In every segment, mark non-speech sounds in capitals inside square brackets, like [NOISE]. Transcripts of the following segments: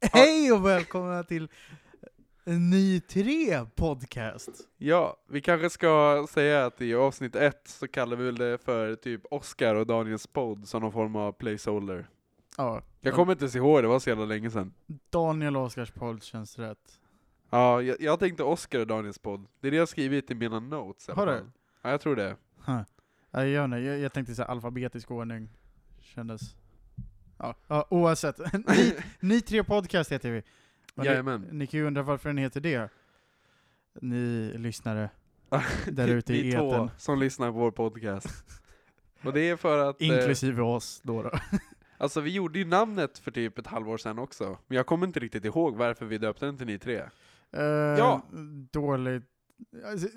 Hej och välkomna till Ny 3 podcast. Ja, vi kanske ska säga att i avsnitt ett så kallar vi väl det för typ Oscar och Daniels podd som någon form av placeholder. Ja, Jag kommer inte ens ihåg, det var så jävla länge sedan. Daniel Oskars podd känns rätt. Ja, jag, jag tänkte Oscar och Daniels podd. Det är det jag har skrivit i mina notes. i alla Har du? fall. Ja, jag tror det. Huh. Ja, Jag, jag, jag tänkte så här, alfabetisk ordning kändes... Ja, ja oavsett. Ny, Ny 3 podcast heter vi. Och Jajamän. ni kan ju undra varför den heter det. Ni lyssnare [LAUGHS] där ute i Vi två etern. som lyssnar på vår podcast. Och det är för att, eh, Inklusive oss då. då. [LAUGHS] alltså vi gjorde ju namnet för typ ett halvår sedan också. Men jag kommer inte riktigt ihåg varför vi döpte den till Ni tre. Eh, Ja. Dåligt. Alltså,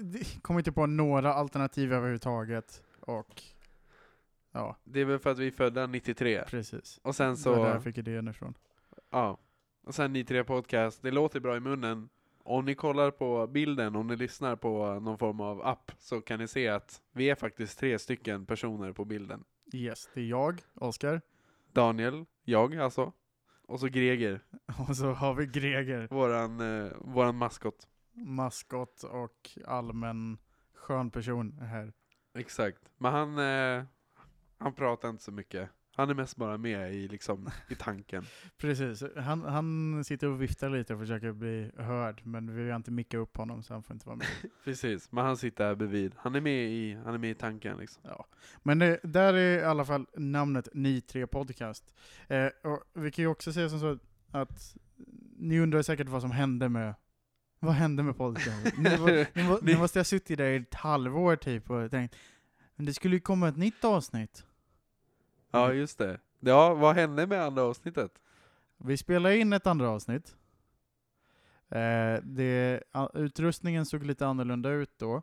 Kom inte på några alternativ överhuvudtaget. Och ja, Det är väl för att vi är födda 93. precis. Och sen Så det var där jag fick idén ifrån. ja. Och sen Ni tre podcast, det låter bra i munnen. Om ni kollar på bilden, om ni lyssnar på någon form av app, så kan ni se att vi är faktiskt tre stycken personer på bilden. Yes, det är jag, Oskar. Daniel, jag alltså, och så Greger, [LAUGHS] Och så har vi Greger, våran, eh, våran maskot. maskot och allmän skön person här. Exakt. Men han, eh, han pratar inte så mycket. Han är mest bara med i, liksom, i tanken. [LAUGHS] Precis, han, han sitter och viftar lite och försöker bli hörd, men vi har inte mickat upp honom så han får inte vara med. [LAUGHS] Precis, men han sitter här bredvid. Han är med i, han är med i tanken liksom. Men det, där är i alla fall namnet Ni 3 Podcast. Eh, och vi kan ju också säga som så att ni undrar säkert vad som hände med vad hände med podcasten? [LAUGHS] Ni, var, ni Ni- måste ha suttit där i ett halvår typ och tänkt men det skulle ju komma ett nytt avsnitt. Ja, just det. Ja, vad hände med andra avsnittet? Vi spelade in ett andra avsnitt. Eh, det, utrustningen såg lite annorlunda ut då.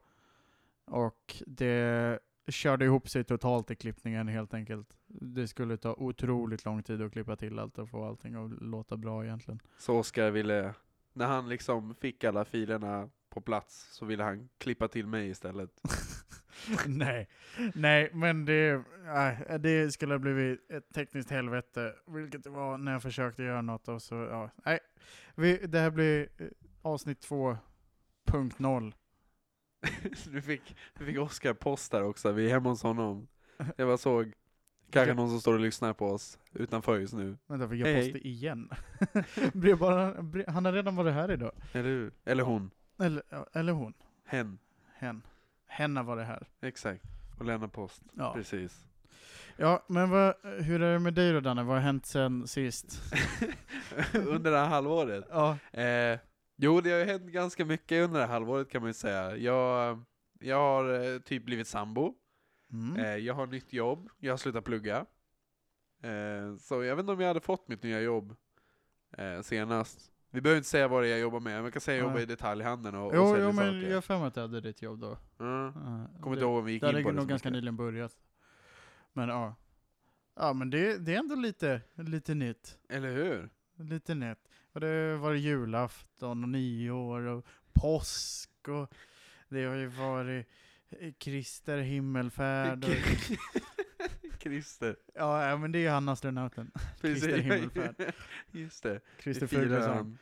Och det körde ihop sig totalt i klippningen helt enkelt. Det skulle ta otroligt lång tid att klippa till allt och få allting att låta bra egentligen. Så Oskar ville, när han liksom fick alla filerna på plats, så ville han klippa till mig istället. [LAUGHS] [LAUGHS] nej, nej, men det, nej, det skulle ha blivit ett tekniskt helvete, vilket det var när jag försökte göra något och så, ja, nej. Vi, det här blir eh, avsnitt 2.0. [LAUGHS] du fick, du fick Oskar post där också, vi är hemma hos honom. Jag bara såg, kanske någon som står och lyssnar på oss utanför just nu. Vänta, fick jag Hej, posta igen? [LAUGHS] Bara, han har redan varit här idag. Eller? Eller hon. Eller, eller hon. Hen. Hen. Hen har varit här. Exakt. Och lämna post. Ja, Precis. ja men vad, hur är det med dig då Danne? Vad har hänt sen sist? [LAUGHS] under det här halvåret? Ja, Eh, jo, det har ju hänt ganska mycket under det här halvåret kan man ju säga. Jag, jag har eh, typ blivit sambo. mm. Eh, jag har nytt jobb. Jag har slutat plugga. Eh, så jag vet inte om jag hade fått mitt nya jobb eh, senast. Vi behöver inte säga vad det är jag jobbar med, men jag kan säga att jag jobbar i detaljhandeln och, och jo, säljer jo, men saker. jag har för mig att du hade ditt jobb då. Mm. Uh, Kommer inte ihåg om vi gick Det in hade på det nog så ganska mycket. nyligen börjat. Men ja. Ja men det, det är ändå lite, lite nytt. Eller hur? Lite nytt. Och det var julafton och nyår och påsk och det har ju varit Krister himmelfärd och, Christer. Ja ja, men det är ju han astronauten. Krister [LAUGHS] himmelfärd. [LAUGHS] Just det. Firar Fuglesang.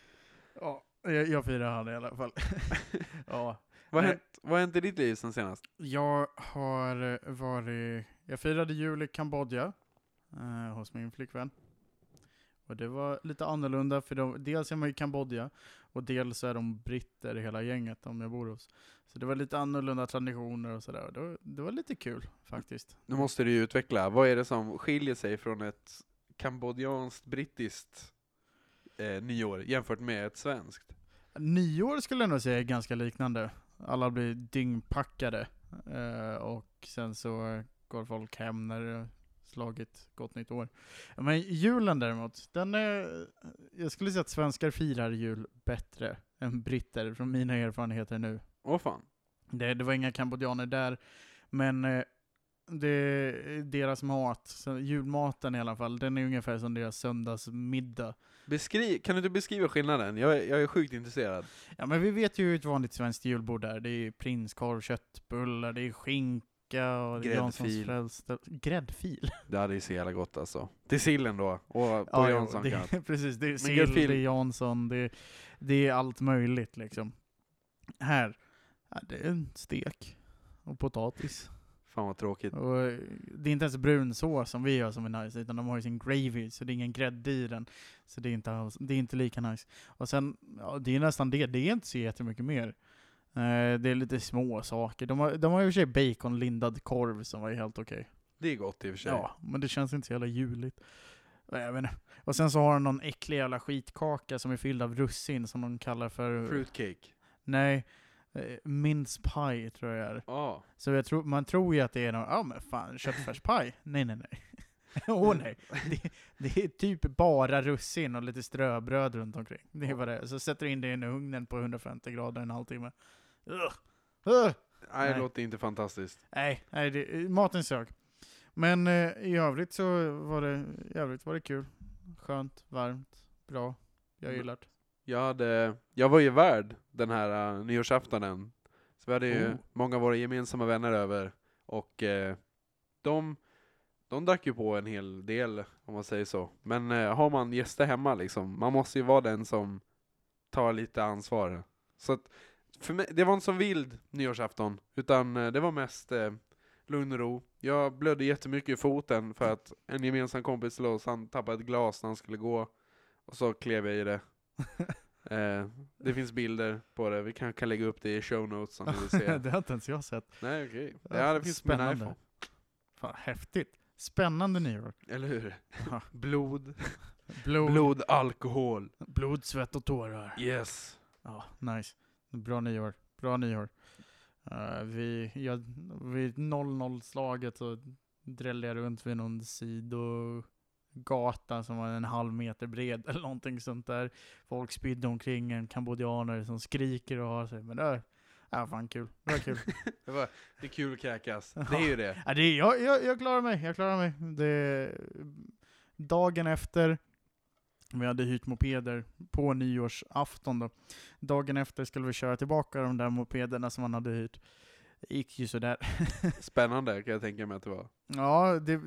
Ja, jag, jag firar han i alla fall. [LAUGHS] ja. Vad har hänt, vad har hänt i ditt liv sen senast? Jag har eh, varit, jag firade jul i Kambodja eh, hos min flickvän. Och det var lite annorlunda för de, dels är man i Kambodja och dels är de britter hela gänget de jag bor hos. Så det var lite annorlunda traditioner och sådär. Det, var- det var lite kul faktiskt. Nu måste du ju utveckla, vad är det som skiljer sig från ett kambodjanskt, brittiskt eh, nyår jämfört med ett svenskt? Nyår skulle jag nog säga är ganska liknande. Alla blir dyngpackade. Eh, och sen så går folk hem när slagit gott nytt år. Men julen däremot, den är, jag skulle säga att svenskar firar jul bättre än britter från mina erfarenheter nu. Åh fan. Det, det var inga kambodjaner där, men eh, det, deras mat, så julmaten i alla fall, den är ungefär som deras söndagsmiddag. Beskriv, kan du inte beskriva skillnaden? Jag, är- jag är sjukt intresserad. Ja men vi vet ju hur ett vanligt svenskt julbord är. Det är prinskorv, köttbullar, det är skinka macka och Gräddfil. Janssons frälsta. Gräddfil? Det hade ju så jävla gott alltså. Till sillen då, och på Ja, Jansson det, precis, det är sill, gräddfil- det är Jansson, det, det är allt möjligt liksom. Här, ja, det är en stek. Och potatis. Fan vad tråkigt. Och eh, det är inte ens brunsås som vi gör som är nice, utan de har ju sin gravy, så det är ingen grädde i den. Så det är inte, alls- det är inte lika nice. Och sen, ja, det är nästan det, det är inte så jättemycket mer. Eh, det är lite små saker. De har, de har i och för sig baconlindad korv som var helt okej. Det är gott i och för sig. Ja, men det känns inte så jävla juligt. Nej, Jag vet inte. Och sen så har de någon äcklig jävla skitkaka som är fylld av russin som de kallar för... Fruitcake. Nej, eh, mince pie tror jag det är. Ja. Så jag tror, man tror ju att det är någon, ja men fan, köttfärspaj. [LAUGHS] nej, nej, nej. [LAUGHS] Åh nej. Det, det är typ bara russin och lite ströbröd runt omkring. Det är vad det är. Så sätter du in det i en ugnen på 150 grader en halvtimme. Ugh. Nej, det Nej. låter inte fantastiskt. Nej, nej det, maten sög. Men eh, i övrigt så var det, i övrigt var det kul. Skönt, varmt, bra. Jag Mm. gillar det. Jag, hade, jag var ju värd den här uh, nyårsaftonen. Så vi hade ju Oh. många av våra gemensamma vänner över. Och eh, de, de drack ju på en hel del, om man säger så. Men eh, har man gäster hemma liksom, man måste ju vara den som tar lite ansvar. Så att, för mig, det var inte som vild nyårsafton, utan eh, det var mest eh, lugn och ro. Jag blödde jättemycket i foten för att en gemensam kompis till oss, han tappade ett glas när han skulle gå. Och så klev jag i det. [LAUGHS] Eh, det finns bilder på det, vi kan, kan lägga upp det i show notes om ni vill se. [LAUGHS] det har inte ens jag sett. Nej okej. Ja, Ja det finns på min spännande. iPhone. Fan, häftigt. Spännande nyår. Eller hur? Ja. [LAUGHS] Blod. Blod, Blod, alkohol. blod, svett och tårar. Yes. Ja, nice. Bra nyår. Bra nyår. Uh, vi, jag, vid 00-slaget så drällde jag runt vid någon sidogata som var en halv meter bred eller någonting sånt där. Folk spydde omkring en kambodjaner som skriker och har sig. Men det är ja, fan kul. Det var kul. [LAUGHS] Det, var, det är kul att kräkas. Det är ju det. Ja, det, är- jag, jag, jag klarar mig, jag klarar mig. Det, dagen efter, vi hade hyrt mopeder på nyårsafton då. Dagen efter skulle vi köra tillbaka de där mopederna som man hade hyrt. Det gick ju sådär. [LAUGHS] Spännande kan jag tänka mig att det var. Ja, det,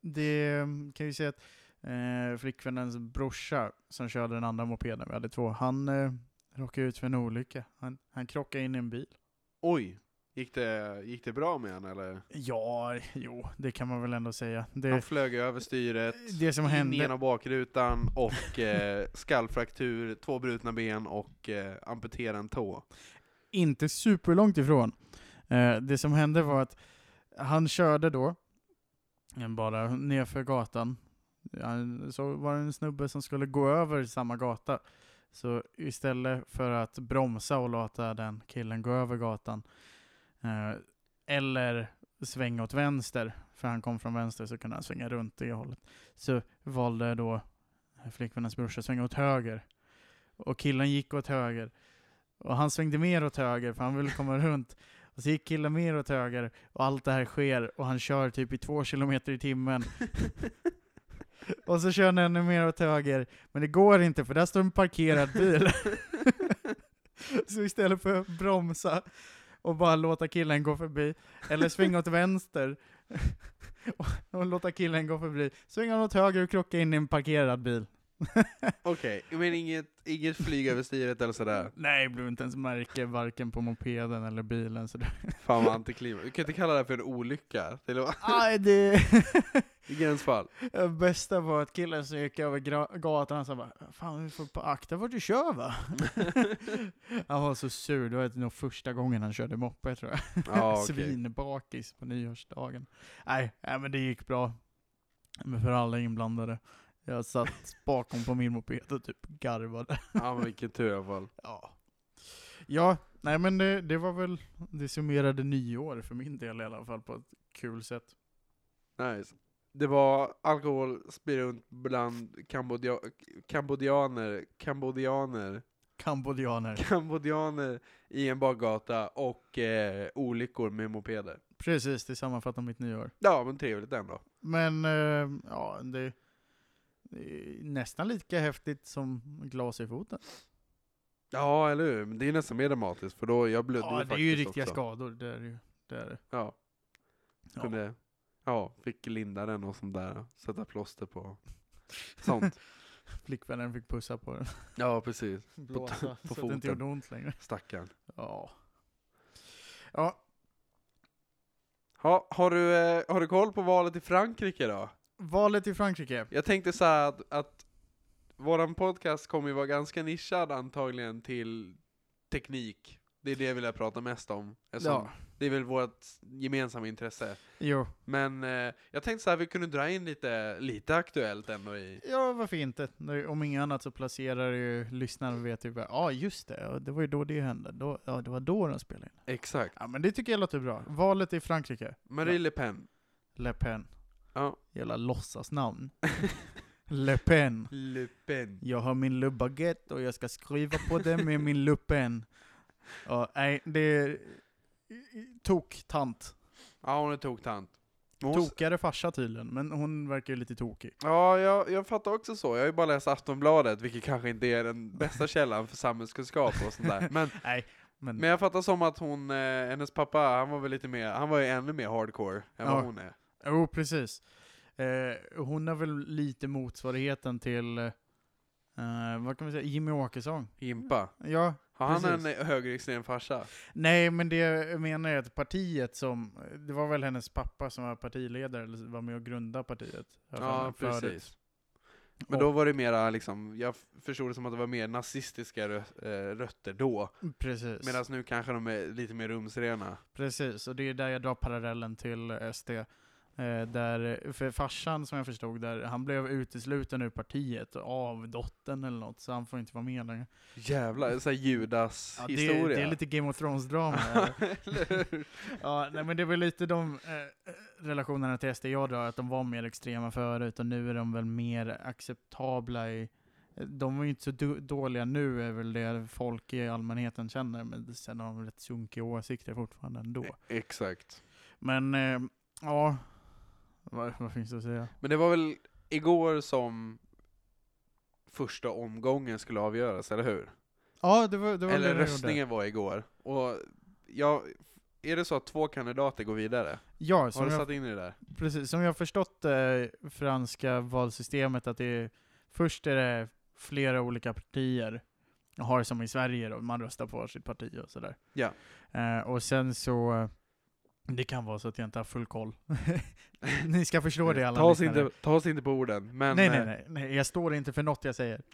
det kan ju säga att eh, flickvännens brorsa som körde den andra mopeden, vi hade två, han eh, råkade ut för en olycka. Han, han krockade in i en bil. Oj! Gick det, gick det bra med han eller? Ja, jo, det kan man väl ändå säga. Det, Han flög över styret, det som in hände... genom bakrutan och eh, [LAUGHS] skallfraktur, två brutna ben och eh, amputera en tå. inte superlångt ifrån. Eh, det som hände var att han körde då eh, bara nerför gatan. Så var det en snubbe som skulle gå över samma gata. Så istället för att bromsa och låta den killen gå över gatan eller svänga åt vänster, för han kom från vänster så kunde han svänga runt det hållet. Så valde då flickvännens brorsa att svänga åt höger. Och killen gick åt höger. Och han svängde mer åt höger för han ville komma [LAUGHS] runt. Och så gick killen mer åt höger och allt det här sker och han kör typ i två kilometer i timmen. [LAUGHS] och så kör han ännu mer åt höger. Men det går inte för där står en parkerad bil. [LAUGHS] så istället för att bromsa och bara låta killen gå förbi, eller svinga åt vänster. Och, [LAUGHS] och låta killen gå förbi, svinga åt höger och krocka in i en parkerad bil. Okej, men inget, inget flyg över styret eller sådär? Nej, det blev inte ens märke varken på mopeden eller bilen. Så det... Fan vad antiklimax. Du kan inte kalla det för en olycka. Det var Aj, det... i gränsfall. Det bästa var att killen som gick över gatan, han sa bara Fan vi får akta vart du kör va? [LAUGHS] han var så sur, det var nog första gången han körde moppe tror jag. Ja, okej. [LAUGHS] Svinbakis på nyårsdagen. Nej, nej, men det gick bra. Men för alla inblandade. Jag satt bakom på min moped och typ garvade. Ja men vilken tur i alla fall. Ja. Ja, nej men det, det var väl, det summerade nyår för min del i alla fall på ett kul sätt. Nice. Det var alkohol runt bland Kambodia- kambodjaner, kambodjaner, Kambodjaner. kambodjaner i en bakgata och eh, olyckor med mopeder. Precis, det sammanfattar mitt nyår. Ja men trevligt ändå. Men eh, ja, det, nästan lika häftigt som glas i foten. Ja eller hur, men det är nästan mer dramatiskt för då, jag blödde Ja, ju det är faktiskt ju riktiga också. skador. Det är ju. Det är det. Ja. Ja. kunde, ja, fick linda den och sånt där, sätta plåster på sånt. [LAUGHS] Flickvännen fick pussa på den. Ja, precis. [LAUGHS] Blåsa, på så att det inte gjorde ont längre. Stackarn. Ja. Ja, Ha, har, du, eh, har du koll på valet i Frankrike då? Valet i Frankrike. Jag tänkte så att, att våran podcast kommer ju vara ganska nischad antagligen till teknik. Det är det jag vill prata mest om. Ja, Det är väl vårt gemensamma intresse. jo. Men eh, jag tänkte så här, vi kunde dra in lite, lite aktuellt ändå i... Ja, varför inte? Om inget annat så placerar ju lyssnaren och vet ju bara, ja just det, det var ju då det hände. Då, ja, det var då de spelade in. Exakt. Ja, men det tycker jag låter bra. Valet i Frankrike. Marie Le Pen. Le Pen. Ja. Jävla låtsasnamn. [LAUGHS] Le Pen. Le Pen. Jag har min Le Baguette och jag ska skriva på det med min Le Pen. Ja, nej, det är tok-tant. Ja, hon är toktant. Hon- Tokigare farsa tydligen, men hon verkar ju lite tokig. Ja, jag, jag fattar också så. Jag har ju bara läst Aftonbladet, vilket kanske inte är den bästa källan för samhällskunskap och sånt där. Men, [LAUGHS] Nej, men, men jag fattar som att hon, eh, hennes pappa, han var väl lite mer, han var ju ännu mer hardcore än Ja. vad hon är. Jo precis. Eh, hon är väl lite motsvarigheten till, eh, vad kan man säga, Jimmy Åkesson. Impa. Ja, Har han Precis. en högerextrem farsa? nej men det jag menar är att partiet som, det var väl hennes pappa som var partiledare, eller var med och grundade partiet. har jag Ja, mig, förut. precis. Men då var det mera liksom, jag förstod det som att det var mer nazistiska eh, rötter då. Precis. Medan nu kanske de är lite mer rumsrena. Precis, och det är där jag drar parallellen till SD. Eh, där, för farsan som jag förstod, där, han blev utesluten ur partiet av dottern eller något, så han får inte vara med längre. Jävlar, såhär Judas Ja, det, historia. det är lite Game of Thrones-drama. [LAUGHS] Ja, nej, men det är väl lite de eh, relationerna till SD jag drar, att de var mer extrema förut och nu är de väl mer acceptabla i de var ju inte så dåliga nu, är väl det folk i allmänheten känner, men sen har de rätt sunkiga åsikter fortfarande ändå. Exakt. Men, eh, ja, vad, vad finns det att säga? Men det var väl igår som första omgången skulle avgöras, eller hur? Ja, det var, det var eller det de röstningen var igår. Och jag, är det så att två kandidater går vidare? Ja, Har som du jag, satt in i det där? precis, som jag har förstått eh, franska valsystemet, att det är, först är det flera olika partier, har som i Sverige då, man röstar på sitt parti och sådär. Ja. Eh, och sen så, det kan vara så att jag inte har full koll. [LAUGHS] Ni ska förstå det alla ta, oss inte, ta oss inte på orden, men... nej, eh, nej, nej, nej, jag står inte för något jag säger. [LAUGHS]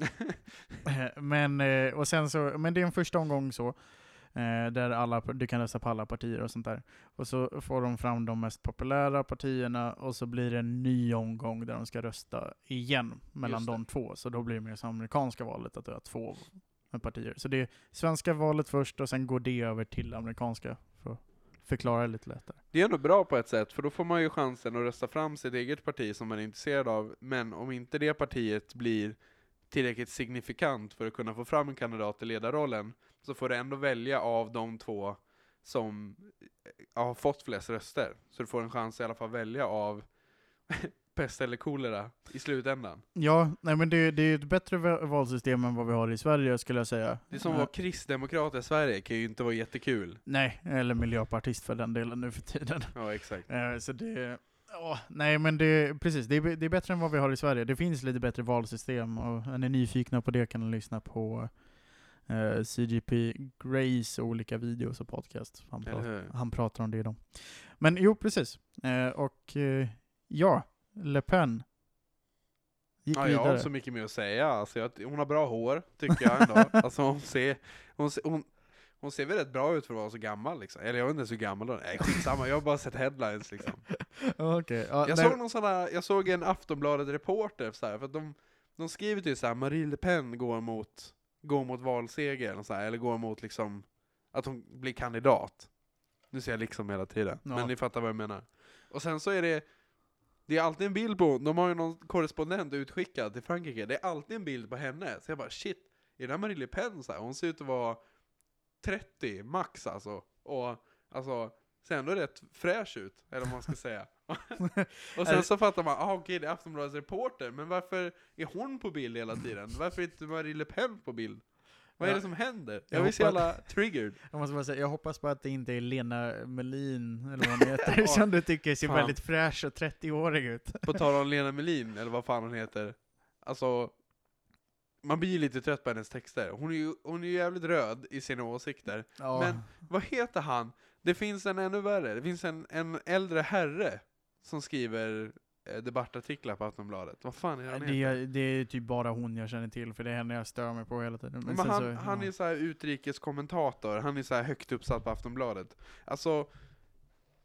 Eh, men, eh, och sen så, men det är en första omgång så, där alla, du kan rösta på alla partier och sånt där. Och så får de fram de mest populära partierna, och så blir det en ny omgång där de ska rösta igen mellan de två. Så då blir det mer som amerikanska valet, att du har två partier. Så det är svenska valet först, och sen går det över till amerikanska, för förklara det lite lättare. Det är ändå bra på ett sätt, för då får man ju chansen att rösta fram sitt eget parti som man är intresserad av, men om inte det partiet blir tillräckligt signifikant för att kunna få fram en kandidat i ledarrollen, så får du ändå välja av de två som eh, har fått flest röster. Så du får en chans i alla fall välja av pest eller kolera i slutändan. Ja, nej men det, det är ett bättre va- valsystem än vad vi har i Sverige skulle jag säga. Det som Eh, var kristdemokrat i Sverige kan ju inte vara jättekul. Nej, eller miljöpartist för den delen nu för tiden. Ja, exakt. Eh, Så det, ja, nej men det, precis, det är, det är bättre än vad vi har i Sverige. Det finns lite bättre valsystem och är ni nyfikna på det kan ni lyssna på eh, CGP Grays olika videos och podcast. Han, pratar, han pratar om det då. Men jo, precis. Eh, och eh, ja, Le Pen gick Ja, jag har inte så mycket mer att säga. Alltså, jag, hon har bra hår, tycker jag ändå. [LAUGHS] alltså, hon, ser, hon, ser, hon, hon ser väl rätt bra ut för att vara så gammal liksom. Eller jag vet inte ens hur gammal hon är. Nej, skitsamma, jag har bara sett headlines liksom. [LAUGHS] Okej, ja, Jag nej, såg någon sån jag såg en Aftonbladet-reporter så här, för att de, de skriver typ såhär, Marie Le Pen går mot, går mot valseger, eller, så här, eller går mot liksom, att hon blir kandidat. Nu ser jag liksom hela tiden, Ja. men ni fattar vad jag menar. Och sen så är det, det är alltid en bild på, de har ju någon korrespondent utskickad till Frankrike, det är alltid en bild på henne. Så jag bara shit, är det här Marie Le Pen? Så här? Hon ser ut att vara 30 max alltså. Och alltså, ser ändå rätt fräsch ut, eller vad man ska säga. [LAUGHS] Och sen så fattar man, ah, okej det är Aftonbladets reporter, men varför är hon på bild hela tiden? Varför är inte Marie Le Pen på bild? Vad är det som händer? Jag Jag blir så jävla triggered. Jag måste bara säga, jag hoppas bara att det inte är Lena Melin, eller vad hon [LAUGHS] heter, som du tycker ser fan. väldigt fräsch och 30-årig ut. På tal om [LAUGHS] Lena Melin, eller vad fan hon heter. Alltså, man blir ju lite trött på hennes texter. Hon är ju, hon är ju jävligt röd i sina åsikter. Ja. Men- Vad heter han? Det finns en ännu värre. Det finns en, en äldre herre som skriver debattartiklar på Aftonbladet. Vad fan är han det, är, det är typ bara hon jag känner till, för det är henne jag stör mig på hela tiden. Men sen han, så, han ja. är så här utrikeskommentator, han är så här högt uppsatt på Aftonbladet. Alltså,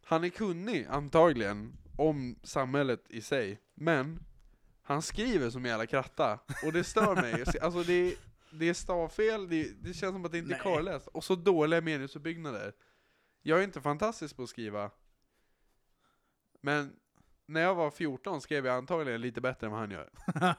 han är kunnig antagligen om samhället i sig, men han skriver som en jävla kratta, och det stör mig. [LAUGHS] Alltså det, det är stavfel, det, det känns som att det inte är Nej. korrläst, och så dåliga meningsuppbyggnader. Jag är inte fantastisk på att skriva, men när jag var 14 skrev jag antagligen lite bättre än vad han gör. [LAUGHS]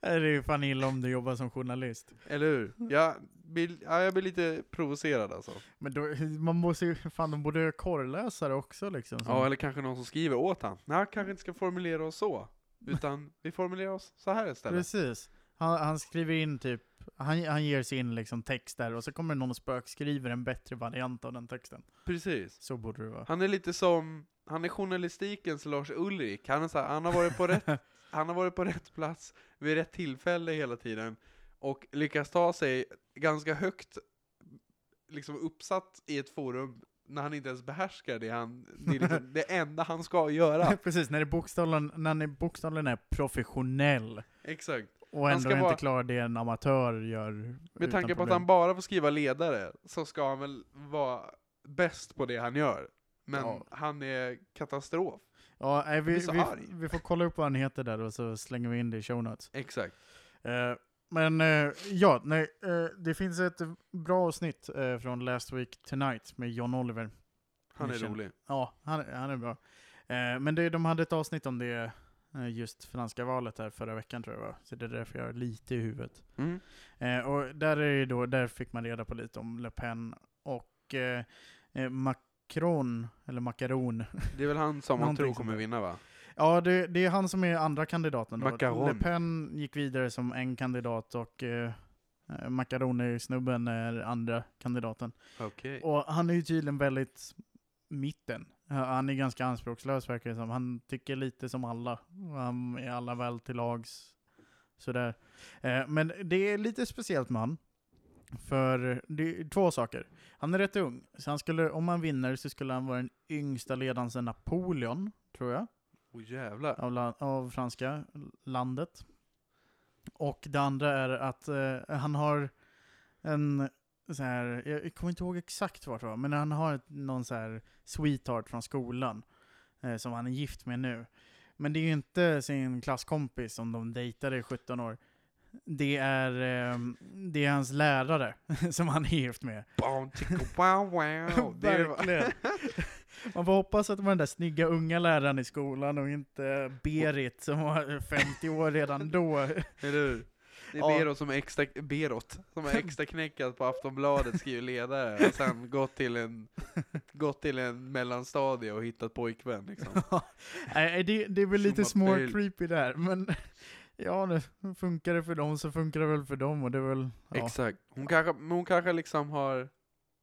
det är ju fan illa om du jobbar som journalist. Eller hur? Jag blir, ja, jag blir lite provocerad alltså. Men då, man måste ju, fan de borde korrläsa det också liksom. som- Ja, eller kanske någon som skriver åt han. Nej, kanske inte ska formulera oss så. Utan [LAUGHS] vi formulerar oss så här istället. Precis. Han, han skriver in typ, han, han ger sin liksom text där och så kommer någon och spökskriver en bättre variant av den texten. Precis. Så borde det vara. Han är lite som, han är journalistikens Lars Ulrik. Han, är så här, han, har varit på [LAUGHS] rätt, han har varit på rätt plats vid rätt tillfälle hela tiden. Och lyckas ta sig ganska högt liksom uppsatt i ett forum när han inte ens behärskar det han, det är liksom det enda han ska göra. [LAUGHS] Precis, när, det bokstavligen, när han är bokstavligen är professionell Exakt. och Han ändå ska inte klarar det en amatör gör Med tanke på att han bara får skriva ledare, så ska han väl vara bäst på det han gör. Men Ja. han är katastrof. Ja, nej, vi, vi, vi får kolla upp vad han heter där och så slänger vi in det i show notes. Exakt. Eh, men eh, ja, nej, eh, det finns ett bra avsnitt eh, från Last Week Tonight med John Oliver. Han är Mission. rolig. Ja, han, han är bra. Eh, men det, de hade ett avsnitt om det eh, just franska valet här förra veckan tror jag var. Så det är därför jag har lite i huvudet. Mm. Och där, är då, där fick man reda på lite om Le Pen och eh, eh, Macron, eller Macaron. Det är väl han som [LAUGHS] man tror kommer vinna va? Ja, det, det är han som är andra kandidaten. Då. Macaron. Le Pen gick vidare som en kandidat och eh, eh, Macaroni-snubben är andra kandidaten. Okej. Och han är ju tydligen väldigt mitten. Han är ganska anspråkslös verkar det som. Han tycker lite som alla. Han är alla väl till lags. Sådär. Eh, men det är lite speciellt med han. För det är två saker. Han är rätt ung. Så han skulle, om han vinner så skulle han vara den yngsta ledaren sedan Napoleon, tror jag Åh jävlar. av, av franska landet. Och det andra är att eh, han har en så här, jag, jag kommer inte ihåg exakt vart det var, men han har ett, någon så här sweetheart från skolan eh, som han är gift med nu. Men det är ju inte sin klasskompis som de dejtade i 17 år. Det är, eh, det är hans lärare [LAUGHS] som han är gift med. Wow, wow. Verkligen. [LAUGHS] Man får hoppas att det var den där snygga unga läraren i skolan och inte Berit som var 50 år redan då. [LAUGHS] Eller hur? Det är Ja. Berot som extra, Berot, som är extra knäckat på Aftonbladet, skriver ledare, och sen gått till en, gått till en mellanstadie och hittat pojkvän liksom. Nej, det, det är väl lite små creepy där, men ja, det funkar det för dem så funkar det väl för dem och det är väl, ja. Exakt. Hon kanske, men hon kanske liksom har,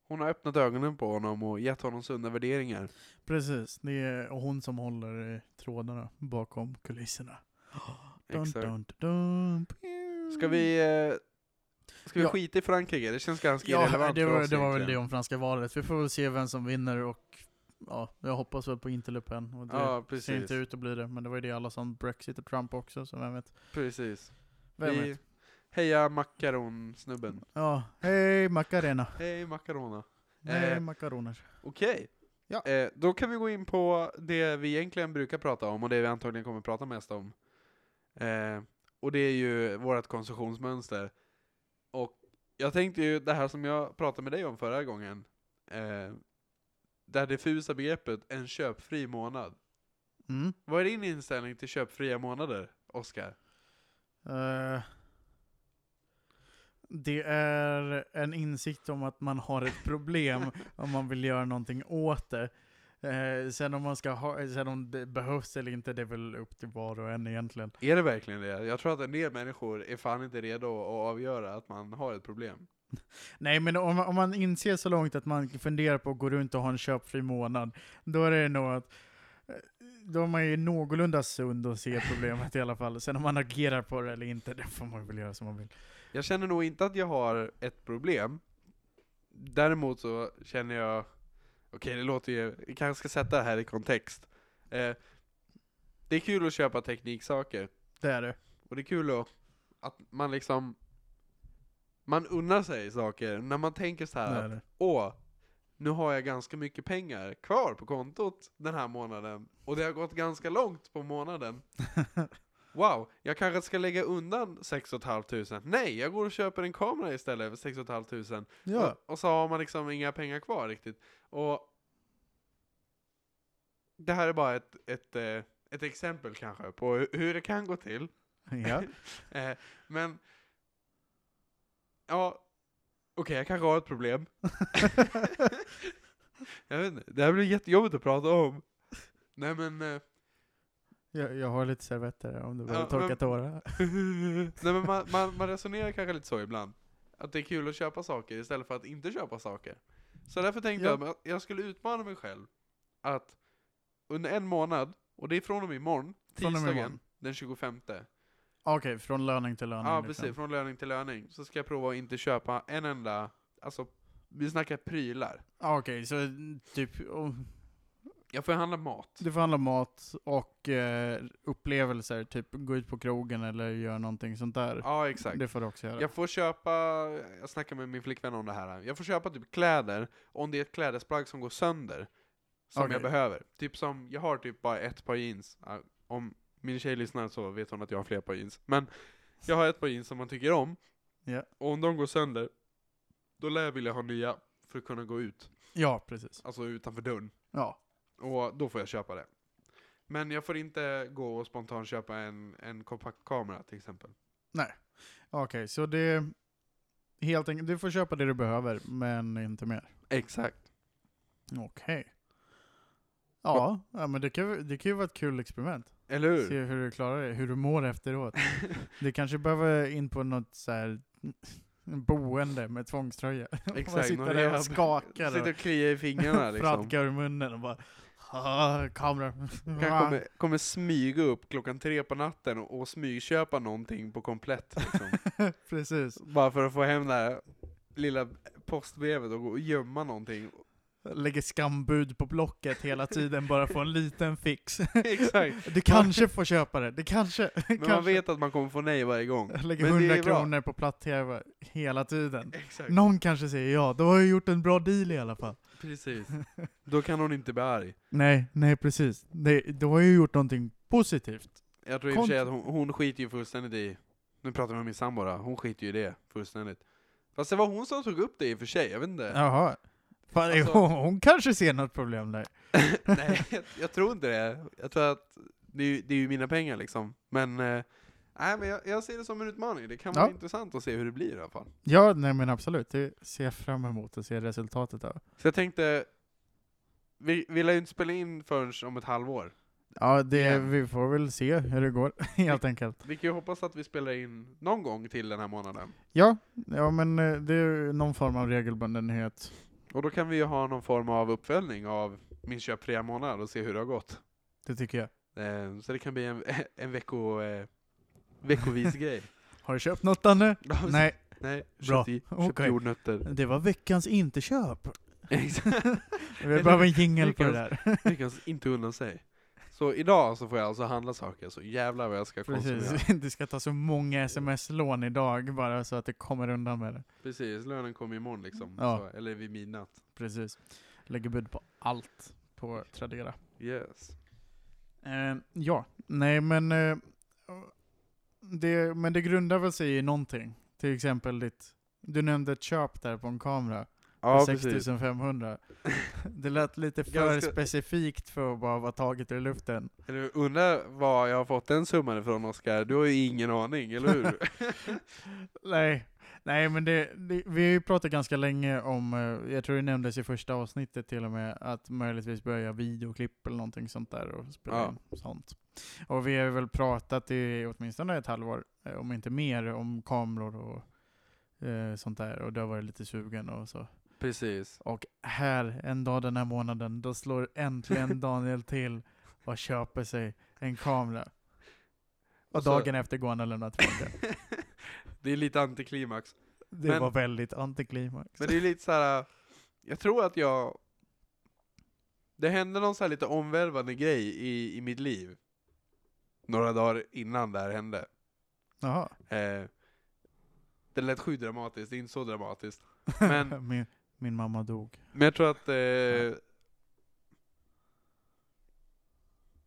hon har öppnat ögonen på honom och gett honom sunda värderingar. Precis, det är hon som håller i trådarna bakom kulisserna. Dun, Exakt. dun, dun, Ska vi, eh, ska vi Ja. skita i Frankrike? Det känns ganska Ja, irrelevant det för var, oss det var väl det om franska valet. Vi får väl se vem som vinner och ja, jag hoppas väl på inte Le Pen. Och det Ja, ser precis. inte ut att bli det, men det var ju det alla som Brexit och Trump också, så vem vet. Precis. Vem vi, vet? heja Macaron-snubben. Ja, hej Macarena. Hej Macarona. Hej Eh, makaroner. Okej. Ja. Eh, då kan vi gå in på det vi egentligen brukar prata om och det vi antagligen kommer prata mest om. Eh, och det är ju vårt konsumtionsmönster. Och jag tänkte ju det här som jag pratade med dig om förra gången. Eh, det här diffusa begreppet en köpfri månad. Mm. Vad är din inställning till köpfria månader, Oskar? Eh, det är en insikt om att man har ett problem [LAUGHS] om man vill göra någonting åt det. Eh, sen om man ska ha, sen om det behövs eller inte, det är väl upp till var och en egentligen. Är det verkligen det? Jag tror att en del människor är fan inte redo att avgöra att man har ett problem. Nej men om, man- om man inser så långt att man funderar på att gå runt och ha en köpfri månad, då är det nog att eh, då är man ju någorlunda sund och ser problemet i alla fall. Sen om man agerar på det eller inte, det får man väl göra som man vill. Jag känner nog inte att jag har ett problem. Däremot så känner jag, okej det låter ju, jag kanske ska sätta det här i kontext. Eh, det är kul att köpa tekniksaker, Det är det. och det är kul att, att man liksom, man unnar sig saker, när man tänker så här är det. åh, nu har jag ganska mycket pengar kvar på kontot den här månaden, och det har gått ganska långt på månaden. [LAUGHS] Wow, jag kanske ska lägga undan 6 500. Nej, jag går och köper en kamera istället för 6 500. Ja, Och, och så har man liksom inga pengar kvar riktigt. Och det här är bara ett, ett, eh, ett exempel kanske på hu- hur det kan gå till. ja. [LAUGHS] Eh, men, ja, okej jag kanske har ett problem. [LAUGHS] jag vet inte, det här blir jättejobbigt att prata om. Nej men, eh, Jag, jag har lite servetter om du behöver Ja, torka men- tårar. [LAUGHS] Nej men man, man, man resonerar kanske lite så ibland. Att det är kul att köpa saker istället för att inte köpa saker. Så därför tänkte Ja. jag att jag skulle utmana mig själv att under en månad, och det är från och med imorgon, Från och med tisdagen imorgon. den 25. Okej, från löning till löning. Ja liksom. precis, från löning till löning. Så ska jag prova att inte köpa en enda, alltså vi snackar prylar. Ja, Okej, så mm, typ, oh, Jag får handla mat. du får handla mat och eh, upplevelser, typ gå ut på krogen eller göra någonting sånt där. Ja exakt. Det får du också göra. Jag får köpa, jag snackar med min flickvän om det här, jag får köpa typ kläder om det är ett klädesplagg som går sönder. Som Okej. jag behöver. Typ som, jag har typ bara ett par jeans. Om min tjej lyssnar så vet hon att jag har fler par jeans. Men jag har ett par jeans som man tycker om. Ja. Och om de går sönder, då lär jag vilja ha nya för att kunna gå ut. Ja, precis. Alltså utanför dörren. Ja. Och då får jag köpa det. Men jag får inte gå och spontant köpa en, en kompakt kamera till exempel. Okej, så det... Helt enkelt, du får köpa det du behöver, men inte mer. Exakt. Okej. Ja, ja, men det kan, det kan ju vara ett kul experiment. Eller hur? Se hur du klarar det, hur du mår efteråt. [LAUGHS] Du kanske behöver in på något så här [LAUGHS] boende med tvångströja. [LAUGHS] Man Exakt, sitter någon där och skakar Sitter och kliar i fingrarna liksom. fradgar ur munnen och bara ah, kamera. Kanske kommer, kommer smyga upp klockan tre på natten och, och smygköpa någonting på komplett liksom. Precis. Bara för att få hem det här lilla postbrevet och gå och gömma någonting. Lägger skambud på Blocket hela tiden bara för en liten fix. [LAUGHS] Exakt. Du kanske får köpa det, det kanske. Men kanske. man vet att man kommer få nej varje gång. Lägger Men 100 är bra. kronor på platt-tv hela tiden. Exakt. Någon kanske säger ja, då har jag gjort en bra deal i alla fall. Precis. [LAUGHS] Då kan hon inte bli arg. Nej, nej precis. Det, då har jag gjort någonting positivt. Jag tror i och för sig att hon, hon skiter ju fullständigt i, nu pratar vi om min sambo hon skiter ju i det fullständigt. Fast det var hon som tog upp det i och för sig, jag vet inte. Jaha. Fan, Alltså- hon, [LAUGHS] hon kanske ser något problem där. [LAUGHS] Nej, jag, jag tror inte det. Jag tror att det är, det är ju mina pengar liksom. Men, eh, nej, men jag, jag ser det som en utmaning. Det kan vara Ja. intressant att se hur det blir i alla fall. Ja, nej men absolut. Det ser jag fram emot att se resultatet av. Så jag tänkte, vi, vi lär ju inte spela in förrän om ett halvår. Ja, det, Igen. vi får väl se hur det går, [LAUGHS] helt enkelt. Vi kan ju hoppas att vi spelar in någon gång till den här månaden. Ja, ja men eh, det är någon form av regelbundenhet. Och då kan vi ju ha någon form av uppföljning av min köpfria månad och se hur det har gått. Det tycker jag. Eh, så det kan bli en, [LAUGHS] en vecko, eh, veckovis grej. [LAUGHS] Har du köpt något Danne? [LAUGHS] Nej, Nej, Bra. köpt, köpt Okej. jordnötter. det var veckans inte-köp. Vi behöver en jingel på det Veckans- där. Lyckas inte unna sig. Så idag så får jag alltså handla saker, så jävlar vad jag ska konsumera. Precis. [LAUGHS] Du ska ta så många sms-lån idag bara så att det kommer undan med det. Precis, lönen kommer imorgon liksom. Ja. Så, eller vid midnatt. Precis. Lägger bud på allt på Tradera. Yes. Eh, ja, nej men eh, det, men det grundar väl sig i någonting. Till exempel ditt, du nämnde ett köp där på en kamera. Ja, för precis. 6500. [LAUGHS] Det lät lite för Ganska- specifikt för att bara vara taget ur luften. Eller undrar var jag har fått den summan ifrån Oskar? Du har ju ingen aning, eller hur? [LAUGHS] Nej, nej men det, det, vi har ju pratat ganska länge om, eh, jag tror det nämndes i första avsnittet till och med, att möjligtvis börja videoklipp eller någonting sånt där och spela Ja. in sånt. Och vi har väl pratat i åtminstone ett halvår, eh, om inte mer, om kameror och eh, sånt där och då var jag lite sugen och så. Precis. Och här, en dag den här månaden, då slår äntligen [LAUGHS] Daniel till och köper sig en kamera. Och, Och så- dagen efter går han och lämnar tillbaka. [LAUGHS] det är lite antiklimax. Det Men- var väldigt antiklimax. Men det är lite så här. jag tror att jag, det hände någon så lite omvälvande grej i, i mitt liv. Några dagar innan det här hände. Jaha. Eh, det lät sjukt dramatiskt, det är inte så dramatiskt. [LAUGHS] Men- min, mamma dog. Men jag tror att, eh,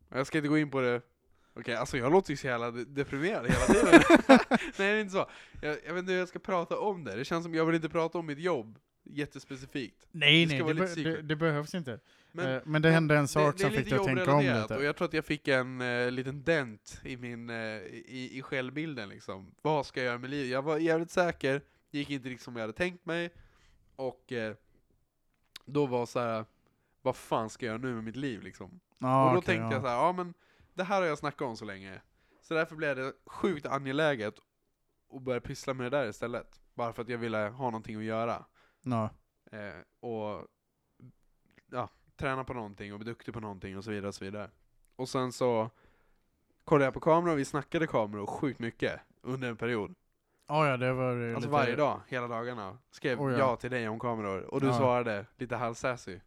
jag ska inte gå in på det. Okej, alltså jag låter ju så jävla de- deprimerad hela tiden. [LAUGHS] [LAUGHS] Nej det är inte så. Jag, jag vet inte hur jag ska prata om det. Det känns som jag vill inte prata om mitt jobb jättespecifikt. Nej, Det nej, det, be, det, det behövs inte. Men- Eh, men det hände en sak som fick dig att tänka om lite. och jag tror att jag fick en eh, liten dent i min, eh, i, i självbilden liksom. Vad ska jag göra med livet? Jag var jävligt säker, gick inte riktigt som jag hade tänkt mig, och eh, då var så här. vad fan ska jag göra nu med mitt liv liksom? Ja, och då okej, tänkte ja. jag så här, ja men det här har jag snackat om så länge. Så därför blev det sjukt angeläget att börja pyssla med det där istället. Bara för att jag ville ha någonting att göra. Ja. Eh, och ja, träna på någonting och bli duktig på någonting och så vidare och så vidare. Och sen så kollade jag på kameror och vi snackade kameror sjukt mycket under en period. Ja, ja, det var Alltså lite... varje dag, hela dagarna. Skrev Oh, ja. ja. till dig om kameror och du Ja. svarade lite halvsassy.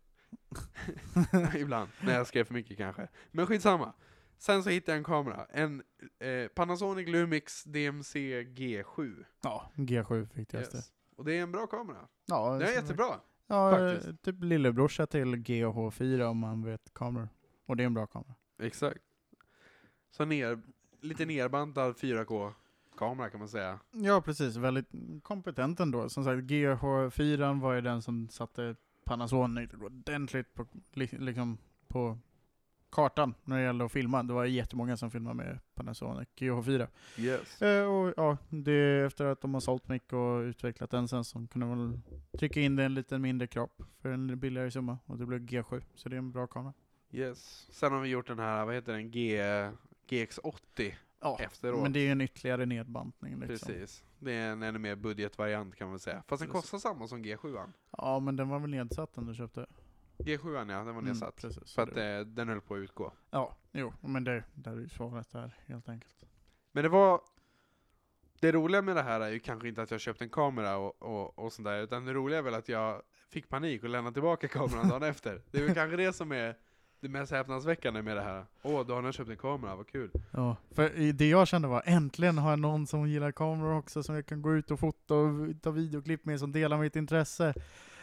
[LAUGHS] Ibland, när jag skrev för mycket kanske. Men skitsamma. Sen så hittade jag en kamera. En eh, Panasonic Lumix DMC G7. Ja, G7 viktigaste. Yes. Och det är en bra kamera. Ja, Den är jättebra. Ja, faktiskt. typ lillebrorsa till GH4 om man vet kameror. Och det är en bra kamera. Exakt. Så ner, lite nerbantad 4K-kamera kan man säga. Ja, precis. Väldigt kompetent ändå. Som sagt, GH4 var ju den som satte Panasonic ordentligt på, li- liksom på kartan när det gällde att filma. Det var jättemånga som filmade med Panasonic GH4. Yes. Eh, och ja, det är efter att de har sålt mycket och utvecklat den sen som kunde väl trycka in det i en lite mindre kropp för en billigare summa. Och det blev G7. Så det är en bra kamera. yes. Sen har vi gjort den här, vad heter den, G, GX80 Ja, efteråt. men det är en ytterligare nedbantning liksom. Precis. Det är en ännu mer budgetvariant kan man säga. Fast den Precis. kostar samma som G7. Ja, men den var väl nedsatt när du köpte? G7 ja, den var Mm, nedsatt. precis. För att Det- eh, den höll på att utgå. Ja, jo, men det, där är ju svaret där helt enkelt. Men det var... Det roliga med det här är ju kanske inte att jag köpte en kamera och, och, och sånt där, utan det roliga är väl att jag fick panik och lämnade tillbaka kameran dagen [LAUGHS] efter. Det är väl kanske det som är det mest häpnadsväckande med det här. Åh, då har han köpt en kamera, vad kul. Ja, för det jag kände var äntligen har jag någon som gillar kameror också som jag kan gå ut och fota och ta videoklipp med som delar mitt intresse.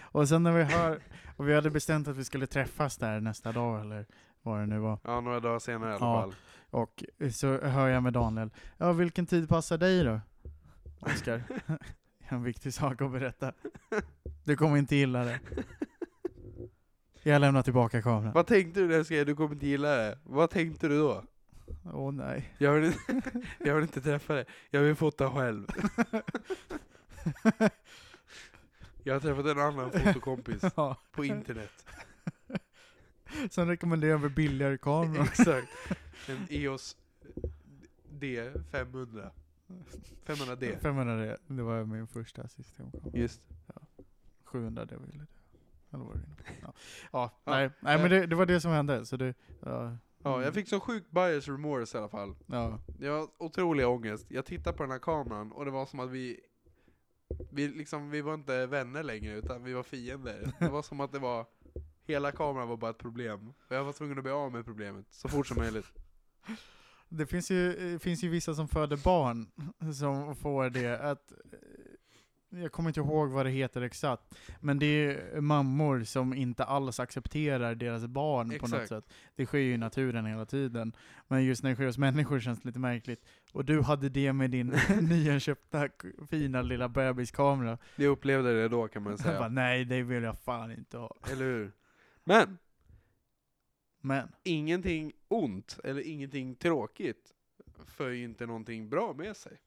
Och sen när vi hör, och vi hade bestämt att vi skulle träffas där nästa dag eller vad det nu var. Ja, några dagar senare i alla Ja. fall. Och så hör jag med Daniel, ja vilken tid passar dig då? Oskar, [LAUGHS] en viktig sak att berätta. Du kommer inte gilla det. Jag lämnar tillbaka kameran. Vad tänkte du när jag skrev du kommer inte gilla det? Vad tänkte du då? Åh nej. Jag vill, inte, [LAUGHS] jag vill inte träffa dig, jag vill fota själv. [LAUGHS] Jag har träffat en annan fotokompis [LAUGHS] Ja. på internet. Sen rekommenderar vi billigare kameror. Exakt. En EOS D500. 500D. 500 det, det var min första systemkamera. Just. 700 det ville du. Eller var det? Ja, [LAUGHS] ja, nej, nej men det, det var det som hände. Så det, ja, Ja, jag fick så sjuk bias remorse i alla fall. ja, Jag har otrolig ångest. Jag tittade på den här kameran och det var som att vi vi, liksom, vi var inte vänner längre utan vi var fiender. Det var som att det var Hela kameran var bara ett problem. Och jag var tvungen att bli av med problemet så fort som möjligt. Det finns ju, eh, finns ju vissa som föder barn som får det att jag kommer inte ihåg vad det heter exakt, men det är mammor som inte alls accepterar deras barn på något Exakt. sätt. Det sker ju i naturen hela tiden. Men just när det sker hos människor känns det lite märkligt. Och du hade det med din [LAUGHS] [LAUGHS] nyinköpta fina lilla bebiskamera. Jag upplevde det då kan man Jag bara, säga. nej det vill jag fan inte ha. Eller hur? Men, Men, ingenting ont eller ingenting tråkigt för ju inte någonting bra med sig.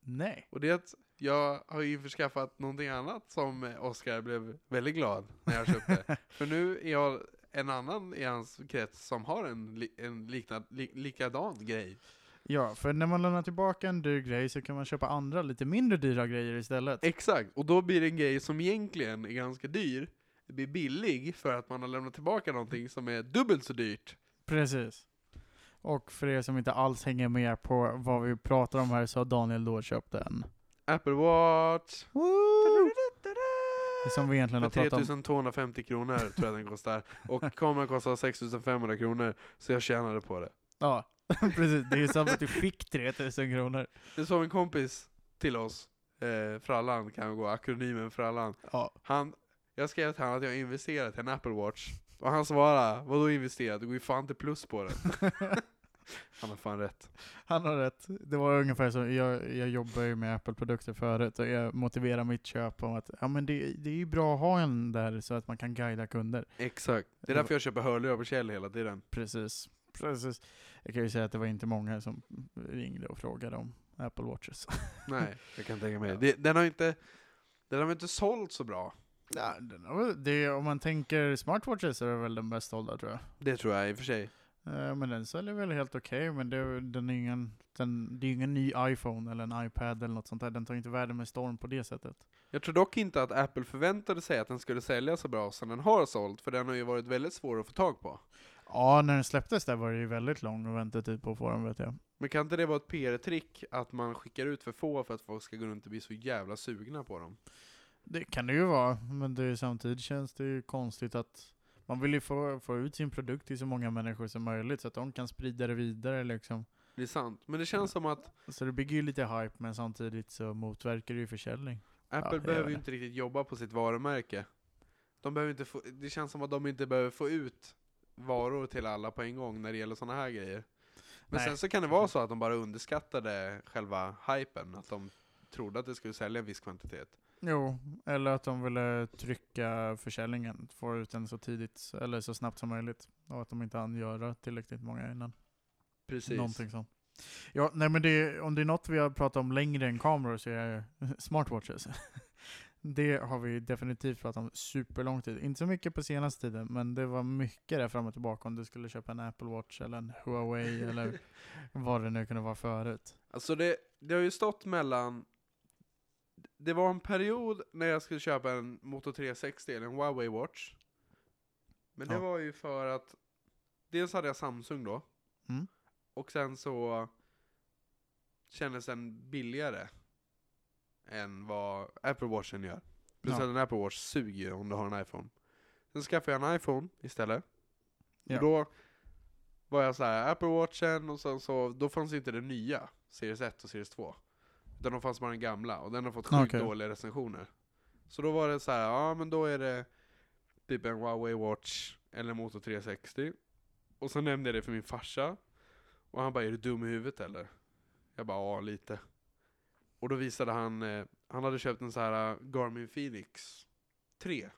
nej. Och det är att jag har ju förskaffat någonting annat som eh, Oscar blev väldigt glad när jag köpte. [LAUGHS] För nu är jag en annan i hans krets som har en, li, en liknad, li, likadan grej. Ja, för när man lämnar tillbaka en dyr grej så kan man köpa andra lite mindre dyra grejer istället. Exakt, och då blir det en grej som egentligen är ganska dyr, det blir billig för att man har lämnat tillbaka någonting som är dubbelt så dyrt. Precis. Och för er som inte alls hänger med på vad vi pratar om här så har Daniel då köpt en. Apple Watch! Som vi egentligen har För pratat om. 3250 kronor tror jag den kostar. [LAUGHS] Och kameran kostar 6500 kronor, så jag tjänade på det. Ja, [LAUGHS] precis. Det är ju som att du fick 3000 kronor. Det sa en kompis till oss, eh, Frallan kan gå, akronymen Frallan. Ja. Han, jag skrev till honom att jag har investerat i en Apple Watch. Och han svarade, vadå investerat? Det går ju fan inte plus på den. [LAUGHS] [LAUGHS] han har fan rätt. Han har rätt. Det var ungefär så, jag, jag jobbar ju med Apple-produkter förut och jag motiverar mitt köp om att ja, men det, det är ju bra att ha en där så att man kan guida kunder. Exakt. Det är därför jag köper hörlurar på Kjell hela tiden. Precis. Precis. Jag kan ju säga att det var inte många som ringde och frågade om Apple Watches. [LAUGHS] Nej, jag kan tänka mig. Det, den har inte, den har inte sålt så bra. Ja, den har väl- det, om man tänker smartwatches är det väl den bäst sålda tror jag. Det tror jag i och för sig. Eh, Men den säljer väl helt okej, men det, den är ingen, den, det är ingen ny iPhone eller en iPad eller något sånt där. Den tar inte världen med storm på det sättet. Jag tror dock inte att Apple förväntade sig att den skulle sälja så bra som den har sålt, för den har ju varit väldigt svår att få tag på. Ja, när den släpptes där var det ju väldigt lång väntetid på att få den vet jag. Men kan inte det vara ett PR-trick att man skickar ut för få för att folk ska gå runt och bli så jävla sugna på dem? Det kan det ju vara, men det är, samtidigt känns det ju konstigt att man vill ju få, få ut sin produkt till så många människor som möjligt så att de kan sprida det vidare liksom. Det är sant. Men det känns som att Så det bygger ju lite hype, men samtidigt så motverkar det ju försäljning. Apple jag behöver ju inte riktigt jobba på sitt varumärke. De behöver inte få, det känns som att de inte behöver få ut varor till alla på en gång när det gäller sådana här grejer. Men Nej. sen så kan det vara så att de bara underskattade själva hypen, att de trodde att det skulle sälja en viss kvantitet. Jo, eller att de ville trycka försäljningen, få ut den så tidigt, eller så snabbt som möjligt. Och att de inte hann göra tillräckligt många innan. Precis. Någonting sånt. Ja, nej men det, om det är något vi har pratat om längre än kameror så är det [LAUGHS] smartwatches. [LAUGHS] Det har vi definitivt pratat om superlång tid. Inte så mycket på senaste tiden, men det var mycket där fram och tillbaka om du skulle köpa en Apple Watch eller en Huawei eller [LAUGHS] vad det nu kunde vara förut. Alltså det, det har ju stått mellan Det var en period när jag skulle köpa en Moto 360 eller en Huawei Watch Men det Ja. var ju för att Dels hade jag Samsung då Mm. Och sen så Kändes den billigare Än vad Apple Watchen gör Plus Ja. att en Apple Watch suger ju om du har en iPhone Sen skaffade jag en iPhone istället Ja. Och då var jag så här Apple Watchen och sen så, då fanns inte det nya Series 1 och Series 2 Utan då fanns bara den gamla och den har fått sjukt Okej. dåliga recensioner Så då var det så här, ja men då är det Typ en Huawei Watch eller Moto 360 Och så nämnde jag det för min farsa Och han bara, är du dum i huvudet eller? Jag bara, ja lite Och då visade han, eh, han hade köpt en så här eh, Garmin Phoenix 3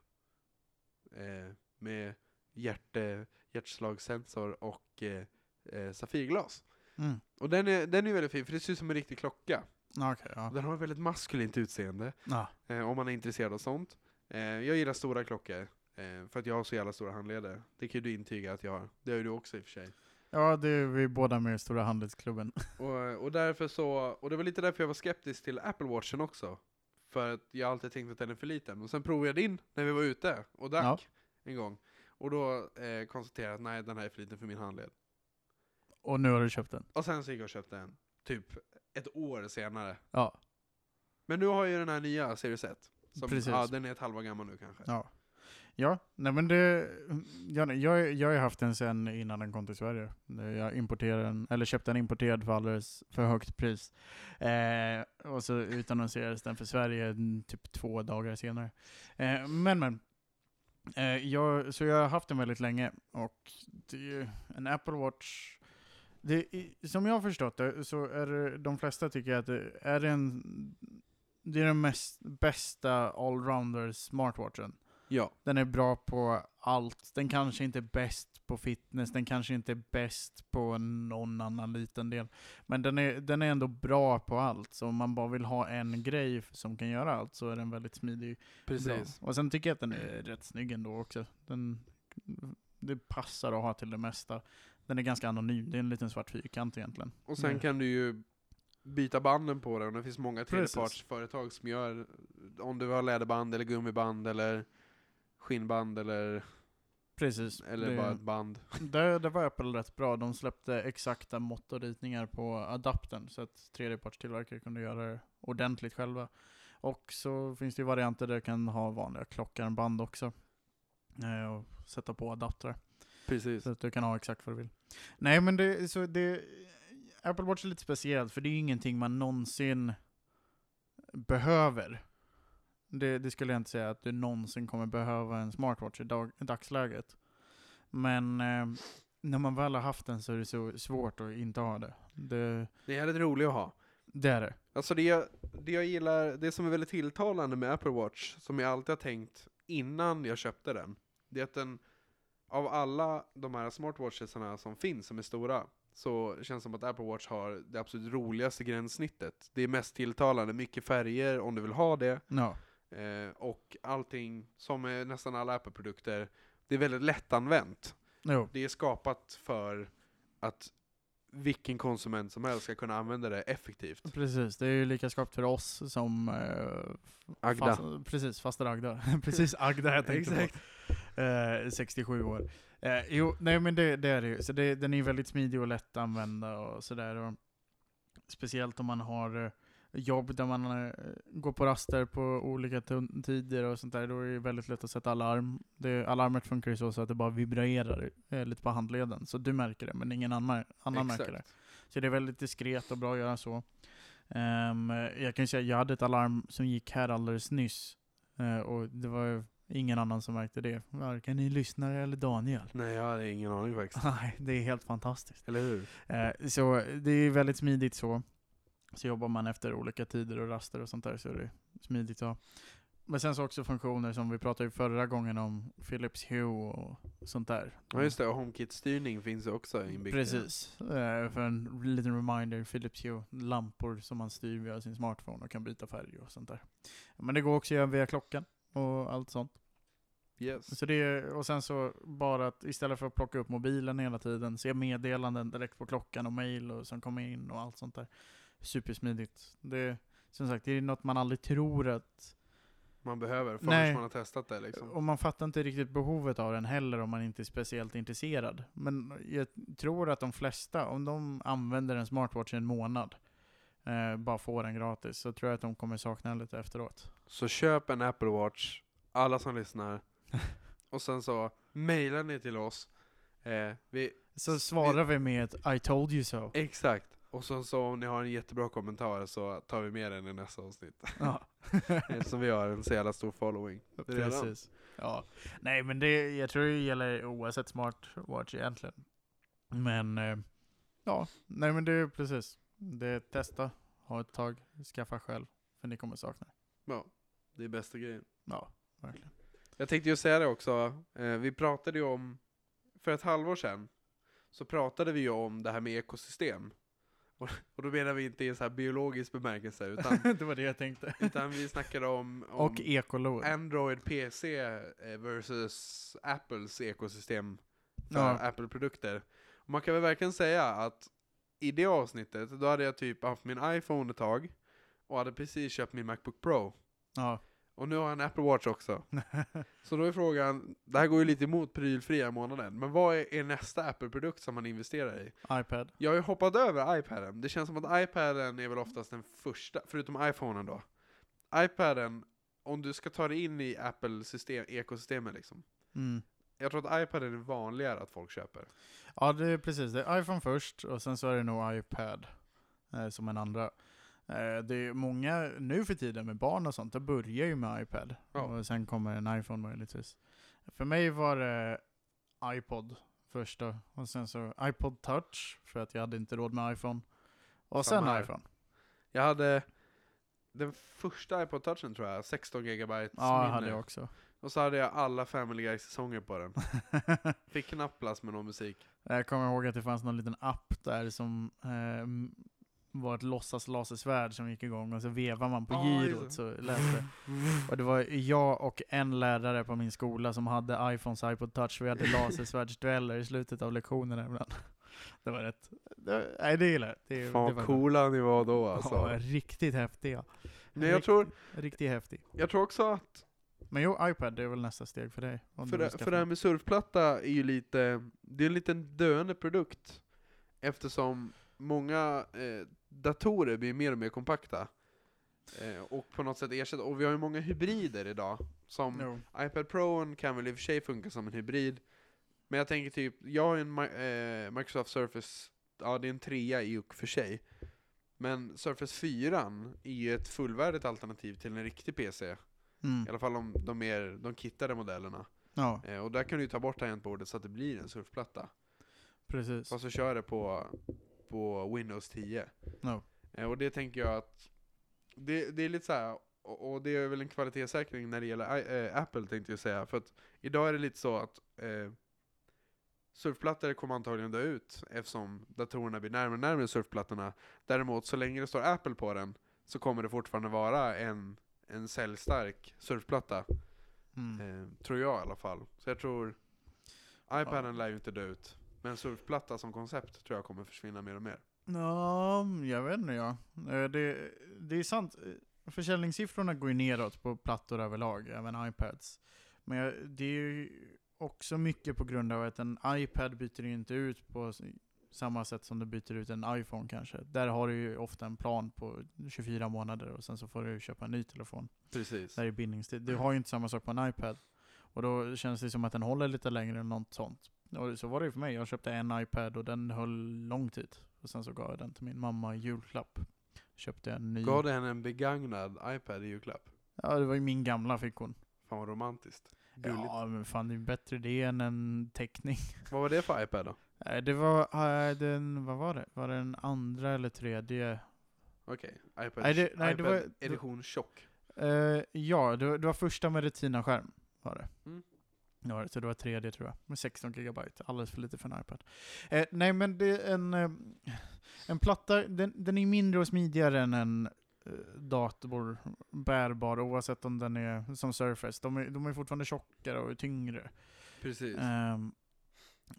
eh, Med hjärte, hjärtslagssensor och eh, eh, safirglas Mm. Och den är, den är väldigt fin, för det ser ut som en riktig klocka Okej, ja. Den har ett väldigt maskulint utseende ja. eh, om man är intresserad av sånt. Eh, jag gillar stora klockor, eh, för att jag har så jävla stora handleder. Det kan ju du intyga att jag har. Det har ju du också i och för sig. Ja, det är vi båda med i Stora Handelsklubben. [LAUGHS] Och, och därför så, och det var lite därför jag var skeptisk till Apple Watchen också. För att jag alltid tänkt att den är för liten. Och sen provade jag din när vi var ute och drack Ja. en gång. Och då eh, konstaterade jag att nej, den här är för liten för min handled. Och nu har du köpt den. Och sen så gick jag och köpte en, typ ett år senare. Ja. Men nu har ju den här nya Series 1. Som, Precis. Ja, den är ett halva gammal nu kanske. Ja. Ja, nej men det, jag, jag, jag har ju haft den sen innan den kom till Sverige. Jag importerade den, eller köpte den importerad för alldeles för högt pris. Eh, och så utannonserades den för Sverige mm, typ två dagar senare. Eh, men men. Eh, jag, så jag har haft den väldigt länge och det är ju en Apple Watch det, som jag har förstått det så är det, de flesta tycker att det är en det är den mest, bästa allrounder smartwatchen. Ja. Den är bra på allt. Den kanske inte är bäst på fitness, den kanske inte är bäst på någon annan liten del. Men den är, den är ändå bra på allt. Så om man bara vill ha en grej som kan göra allt så är den väldigt smidig. Precis. Bra. Och sen tycker jag att den är rätt snygg ändå också. Den, det passar att ha till det mesta. Den är ganska anonym, det är en liten svart fyrkant egentligen. Och sen Mm. kan du ju byta banden på den. Det finns många tredjepartsföretag som gör, om du har läderband eller gummiband eller skinnband eller, Precis. eller det, bara ett band. [LAUGHS] Där, där var Apple rätt bra. De släppte exakta mått och ritningar på adaptern så att tredjepartstillverkare kunde göra det ordentligt själva. Och så finns det ju varianter där du kan ha vanliga klockarmband också. Eh, och sätta på adaptrar. Precis. Så att du kan ha exakt vad du vill. Nej men det, så det, Apple Watch är lite speciellt för det är ju ingenting man någonsin behöver. Det, det skulle jag inte säga att du någonsin kommer behöva en smartwatch i, dag, i dagsläget. Men eh, när man väl har haft den så är det så svårt att inte ha det. Det, Det är lite roligt att ha. det är det. Alltså det jag, det jag gillar, det som är väldigt tilltalande med Apple Watch, som jag alltid har tänkt innan jag köpte den, det är att den, av alla de här smartwatchesarna som finns, som är stora, så känns det som att Apple Watch har det absolut roligaste gränssnittet. Det är mest tilltalande, mycket färger om du vill ha det, Ja. eh, och allting, som är nästan alla Apple-produkter, det är väldigt lättanvänt. Jo. Det är skapat för att vilken konsument som helst ska kunna använda det effektivt. Precis, det är ju lika skapt för oss som eh, Agda. Fast, precis, faster Agda. [LAUGHS] precis Agda jag tänkte Exakt. på. Eh, 67 år. Eh, jo, nej men det, det är det ju. Så det, den är väldigt smidig och lätt att använda och sådär. Speciellt om man har eh, jobb där man eh, går på raster på olika tider och sånt där. Då är det väldigt lätt att sätta alarm. Det, alarmet funkar ju så, så att det bara vibrerar eh, lite på handleden. Så du märker det, men ingen annan, annan märker det. Så det är väldigt diskret och bra att göra så. Ehm, jag kan ju säga, jag hade ett alarm som gick här alldeles nyss. Eh, och det var ingen annan som märkte det. Varken ni lyssnare eller Daniel. Nej, jag hade ingen aning faktiskt. [LAUGHS] Nej, det är helt fantastiskt. Eller hur? Eh, så det är väldigt smidigt så. Så jobbar man efter olika tider och raster och sånt där så är det smidigt ha. Men sen så också funktioner som vi pratade ju förra gången om Philips Hue och sånt där. Ja just det, och HomeKit-styrning finns också inbyggt. Precis. Eh, för en liten reminder, Philips Hue, lampor som man styr via sin smartphone och kan byta färg och sånt där. Men det går också att göra via klockan och allt sånt. Yes. Så det är, och sen så bara att istället för att plocka upp mobilen hela tiden, se meddelanden direkt på klockan och mail och som kommer in och allt sånt där. Supersmidigt. Det, som sagt, det är något man aldrig tror att Man behöver, förrän Nej. man har testat det liksom. Och man fattar inte riktigt behovet av den heller om man inte är speciellt intresserad. Men jag tror att de flesta, om de använder en smartwatch i en månad, eh, bara får den gratis, så tror jag att de kommer sakna den lite efteråt. Så köp en Apple Watch, alla som lyssnar. [LAUGHS] och sen så, mejlar ni till oss. Eh, vi, Så svarar vi med ett I told you so. exakt. Och sen så om ni har en jättebra kommentar så tar vi med den i nästa avsnitt. [LAUGHS] Ja. Eftersom vi har en så jävla stor following. redan. Precis. Ja. Nej men det, jag tror det gäller oavsett smartwatch egentligen. Men, eh, ja. Nej men det är precis. Det testa, ha ett tag, skaffa själv. För ni kommer sakna det. Ja, det är bästa grejen. Ja, verkligen. Jag tänkte ju säga det också, eh, vi pratade ju om, för ett halvår sedan, så pratade vi ju om det här med ekosystem. Och, och då menar vi inte i en så här biologisk bemärkelse, utan, [LAUGHS] det var det jag tänkte. utan vi snackade om, om Och ekolor. Android PC eh, versus Apples ekosystem för Ja. Apple-produkter. Man kan väl verkligen säga att i det avsnittet, då hade jag typ haft min iPhone ett tag, och hade precis köpt min Macbook Pro. Ja. Och nu har jag en Apple Watch också. [LAUGHS] Så då är frågan, det här går ju lite emot prylfria månaden, men vad är, är nästa Apple-produkt som man investerar i? iPad. Jag har ju hoppat över iPaden. Det känns som att iPaden är väl oftast den första, förutom iPhonen då. iPaden, om du ska ta dig in i Apple-system, ekosystemet liksom. Mm. Jag tror att iPaden är vanligare att folk köper. Ja, det är precis. Det är iPhone först och sen så är det nog iPad eh, som en andra. Eh, det är många nu för tiden med barn och sånt, det börjar ju med iPad. Ja. Och sen kommer en iPhone möjligtvis. För mig var det iPod första och sen så iPod touch för att jag hade inte råd med iPhone. Och Samma sen här. iPhone. Jag hade den första iPod touchen tror jag, 16 GB Ja, minne. hade jag också. Och så hade jag alla Family Guy-säsonger på den. [LAUGHS] Fick knappt plats med någon musik. Jag kommer ihåg att det fanns någon liten app där som eh, var ett låtsas lasersvärd som gick igång och så vevar man på just girot det. så lät det. Och det var jag och en lärare på min skola som hade iPhones iPod touch. Vi hade lasersvärdsdueller i slutet av lektionerna ibland. [LAUGHS] Det var rätt. Det, nej, det gillar jag. Det, det Fan var vad coola ni var då alltså. Ja, riktigt häftiga. Nej, jag, tror, Riktigt häftig. jag tror också att Men jo, iPad det är väl nästa steg för dig. För det, för det här med surfplatta är ju lite, det är en liten döende produkt. Eftersom många eh, datorer blir mer och mer kompakta. Eh, och på något sätt ersätter, och vi har ju många hybrider idag. Som Jo. iPad Pro kan väl i och för sig funka som en hybrid. Men jag tänker typ, jag har en eh, Microsoft Surface, ja det är en trea i och för sig. Men Surface 4 är ju ett fullvärdigt alternativ till en riktig PC. Mm. I alla fall om de, mer, de kittade modellerna. Ja, Eh, och där kan du ju ta bort tangentbordet så att det blir en surfplatta. precis. Fast så kör det på, på Windows 10. No. Eh, och det tänker jag att, det, det är lite så här, och, och det är väl en kvalitetssäkring när det gäller eh, Apple tänkte jag säga. För att idag är det lite så att eh, surfplattor kommer antagligen dö ut eftersom datorerna blir närmare och närmare surfplattorna. Däremot så länge det står Apple på den så kommer det fortfarande vara en, en säljstark surfplatta. Mm. Eh, tror jag i alla fall. Så jag tror iPaden lär ju inte dö ut. Men surfplatta som koncept tror jag kommer försvinna mer och mer. Ja, jag vet inte ja. Eh, Det, det är sant, eh, försäljningssiffrorna går ju neråt på plattor överlag, även iPads. Men det är ju också mycket på grund av att en iPad byter ju inte ut på samma sätt som du byter ut en iPhone kanske. Där har du ju ofta en plan på 24 månader och sen så får du köpa en ny telefon. Precis. Där är bindningstid. Du har ju inte samma sak på en iPad. Och då känns det som att den håller lite längre än något sånt. Och så var det ju för mig. Jag köpte en iPad och den höll lång tid. Och sen så gav jag den till min mamma i julklapp. Köpte en ny. Gav du henne en begagnad iPad i julklapp? Ja, det var ju min gamla fick hon. Fan vad romantiskt. Gulligt. Ja, men fan det är bättre det än en teckning. Vad var det för iPad då? Nej, Det var äh, den, vad var det? Var det den andra eller tredje? Okej, iPad, Nej, det- nej, det iPad var- edition tjock. Eh, ja, det, var- det var första med Retina-skärm. Var det. Mm. Det var det, så det var tredje tror jag. Med 16 gigabyte. Alldeles för lite för en iPad. Eh, nej men det är en, eh, en platta, den, den är mindre och smidigare än en eh, dator, bärbar, oavsett om den är som Surface. De är, de är fortfarande tjockare och tyngre. Precis. Ehm,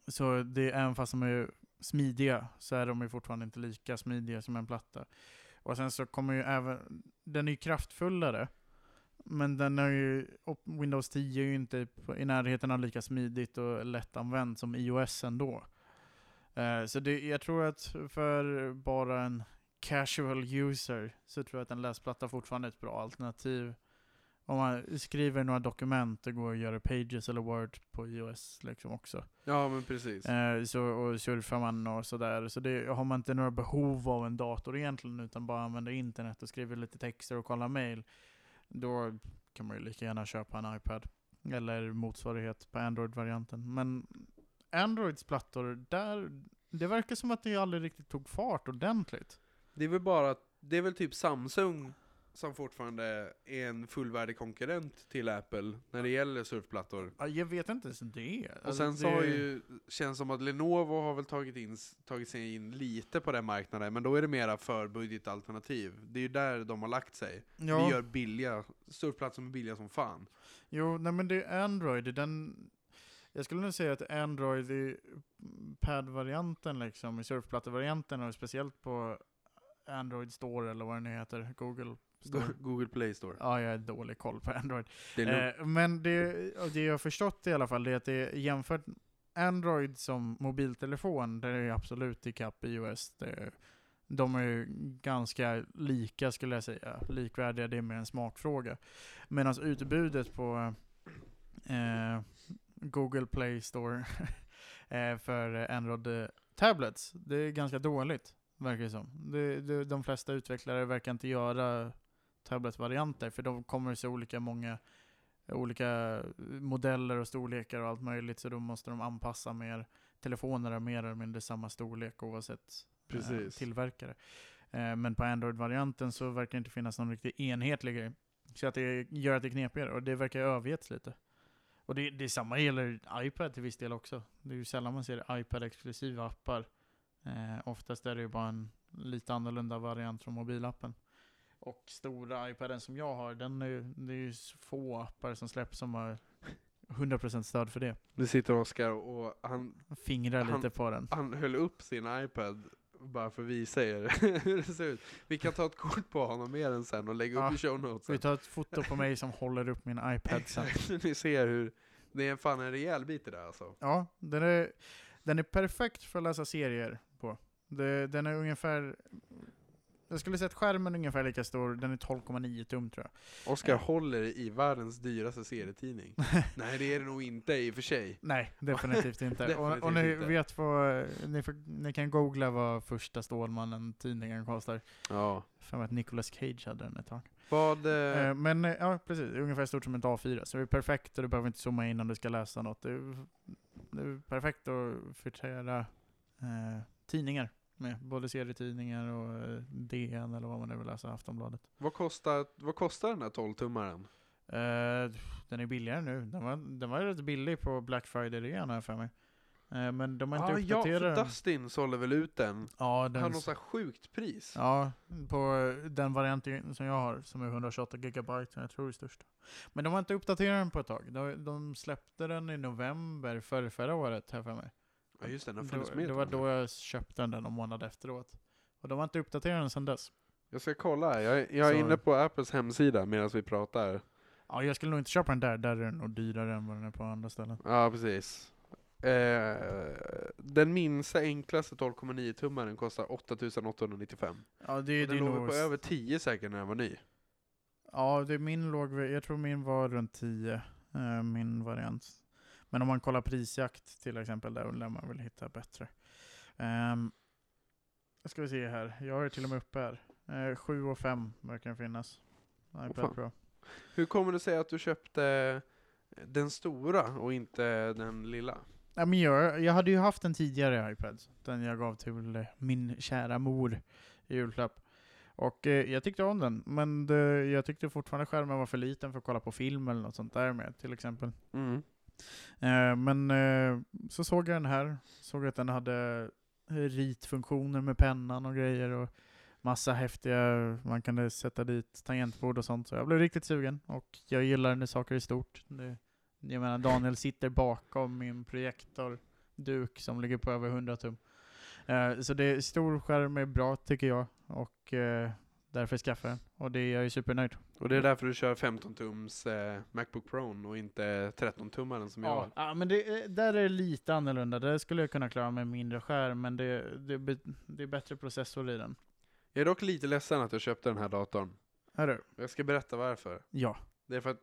så det, även fast de är smidiga så är de ju fortfarande inte lika smidiga som en platta. Och sen så kommer ju även, den är ju kraftfullare. Men den är ju, Windows 10 är ju inte i närheten av lika smidigt och lättanvänt som iOS ändå. Eh, så det, jag tror att för bara en casual user så tror jag att en läsplatta fortfarande är ett bra alternativ. Om man skriver några dokument, det går att göra Pages eller Word på iOS liksom också. Ja men precis. Eh, så, och surfar man och sådär. Så det har man inte några behov av en dator egentligen, utan bara använder internet och skriver lite texter och kollar mail. Då kan man ju lika gärna köpa en iPad. Eller motsvarighet på Android-varianten. Men Androids plattor, där, det verkar som att det aldrig riktigt tog fart ordentligt. Det är väl bara, det är väl typ Samsung som fortfarande är en fullvärdig konkurrent till Apple när det gäller surfplattor. Ja, Jag vet inte ens det. Och Alltså, sen så det- har ju, känns som att Lenovo har väl tagit, in, tagit sig in lite på den marknaden, men då är det mera för budgetalternativ. Det är ju där de har lagt sig. ja. Vi gör billiga, surfplattor som är billiga som fan. Jo, nej men det är Android. Den, jag skulle nog säga att Android i pad-varianten, liksom, i surfplattevarianten och speciellt på Android Store eller vad det nu heter, Google Store. Google Play Store. Ja, jag har dålig koll på Android. Det. Eh, men det, det jag har förstått i alla fall, det är att det är jämfört Android som mobiltelefon, det är absolut ikapp iOS. Det, de är ju ganska lika skulle jag säga. Likvärdiga, det är mer en smakfråga. Medan utbudet på eh, Google Play Store [LAUGHS] eh, för Android eh, Tablets, det är ganska dåligt. Verkar det som. Det, det, de flesta utvecklare verkar inte göra tabletvarianter, för de kommer så olika många olika modeller och storlekar och allt möjligt, så då måste de anpassa mer. Telefoner är mer eller mindre samma storlek oavsett eh, Precis. tillverkare. Eh, men på Android-varianten så verkar det inte finnas någon riktigt enhetlig grej. Så att det gör att det är knepigare, och det verkar ha övergetts lite. Och det, det är samma gäller iPad till viss del också. Det är ju sällan man ser iPad-exklusiva appar. Eh, oftast är det ju bara en lite annorlunda variant från mobilappen. Och stora iPaden som jag har, den är, det är ju få appar som släpps som har 100% stöd för det. Nu sitter Oskar och han, Fingrar Han- lite på den. han höll upp sin iPad bara för att visa er [LAUGHS] hur det ser ut. Vi kan ta ett kort på honom mer än sen och lägga upp Ja. i show notes. Vi tar ett foto på mig som håller upp min iPad sen. [LAUGHS] Ni ser hur, det är fan en rejäl bit det där alltså. Ja, den är, den är perfekt för att läsa serier på. Det, den är ungefär... Jag skulle säga att skärmen är ungefär lika stor, den är 12,9 tum tror jag. Oskar Ja. håller i världens dyraste serietidning. [LAUGHS] Nej det är det nog inte i och för sig. Nej, definitivt inte. Definitivt [LAUGHS] och, och ni inte. vet vad, ni, får, ni kan googla vad första Stålmannen-tidningen kostar. Ja. För att Nicolas Cage hade den ett tag. Vad, eh, Eh, men eh, ja, precis. Ungefär stort som ett A4. Så det är perfekt och du behöver inte zooma in om du ska läsa något. Det är, det är perfekt att förtära eh, tidningar med. Både serietidningar och eh, DN eller vad man nu vill läsa, Aftonbladet. vad, kostar, vad kostar den här 12-tummaren? Eh, den är billigare nu. Den var, den var rätt billig på Black Friday-rean har jag för mig. Eh, men de har inte Ah, ja, uppdaterat för den. Dustin sålde väl ut den. Ja, Han den, har något så här sjukt pris. ja, på den varianten som jag har, som är 128 gigabyte, jag tror är störst. Men de har inte uppdaterat den på ett tag. De, de släppte den i november för förra året, här för mig. Ja just det, den har Det, med. det var då jag köpte den någon månad efteråt. Och de har inte uppdaterat den sedan dess. Jag ska kolla, jag, är- jag är Så- inne på Apples hemsida medan vi pratar. Ja, jag skulle nog inte köpa den där, där är den nog dyrare än vad den är på andra ställen. Ja precis. Eh, den minsta enklaste 12,9 tummaren kostar 8895. Ja, det, Och det den är låg nog... på över 10 säkert när den var ny. Ja, det, min låg, jag tror min var runt 10, eh, min variant. Men om man kollar prisjakt till exempel, där lär man väl hitta bättre. Um, ska vi se här, jag är till och med uppe här. Uh, 7 och 5 verkar den finnas. iPad Pro. Hur kommer det sig att du köpte den stora och inte den lilla? Ja, men jag, jag hade ju haft en tidigare iPad, den jag gav till eh, min kära mor i julklapp. Och eh, jag tyckte om den, men det, jag tyckte fortfarande skärmen var för liten för att kolla på film eller något sånt där med till exempel. Mm. Eh, men eh, så såg jag den här, såg att den hade ritfunktioner med pennan och grejer och massa häftiga, man kunde sätta dit tangentbord och sånt. Så jag blev riktigt sugen och jag gillar när saker är stort. Det, jag menar Daniel sitter bakom min projektorduk som ligger på över 100 tum. Eh, så det är stor skärm är bra tycker jag och eh, därför skaffade jag den. Och det är jag är supernöjd. Och det är därför du kör 15 tums eh, Macbook Pro och inte 13 tummaren som jag Ja, har. ja men det, är- där är det lite annorlunda. Där skulle jag kunna klara med mindre skärm, men det, det, det är bättre processor i den. Jag är dock lite ledsen att jag köpte den här datorn. Är du? Jag ska berätta varför. Ja. Det är för att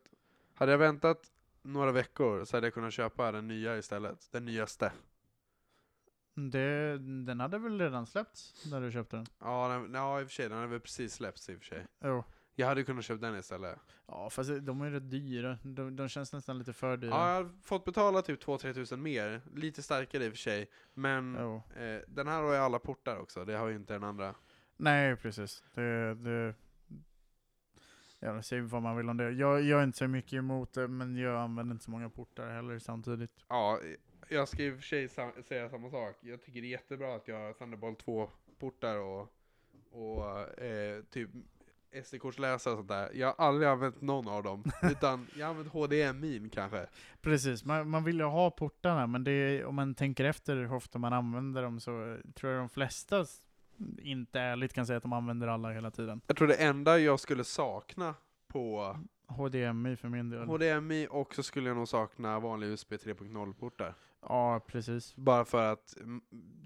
hade jag väntat några veckor så hade jag kunnat köpa den nya istället. Den nyaste. Det, den hade väl redan släppts när du köpte den? Ja, den, ja i och för sig, den hade väl precis släppts i och för sig. Jo. Jag hade kunnat köpa den istället. Ja, fast de är rätt dyra. De, de känns nästan lite för dyra. Ja, jag har fått betala typ 2-3 tusen mer. Lite starkare i och för sig. Men eh, den här har ju alla portar också, det har ju inte den andra. Nej, precis. Det, det, ja, säg vad man vill om det. Jag, jag är inte så mycket emot det, men jag använder inte så många portar heller samtidigt. Ja, jag ska i och för sig sa- säga samma sak. Jag tycker det är jättebra att jag har Thunderbolt 2-portar och, och eh, typ SD-kortsläsare och sånt där. Jag har aldrig använt någon av dem, [LAUGHS] utan jag har använt HDMI kanske. Precis, man, man vill ju ha portarna, men är, om man tänker efter hur ofta man använder dem så tror jag de flesta inte ärligt kan säga att de använder alla hela tiden. Jag tror det enda jag skulle sakna på HDMI för min del. HDMI och så skulle jag nog sakna vanliga USB 3.0-portar. ja, precis. Bara för att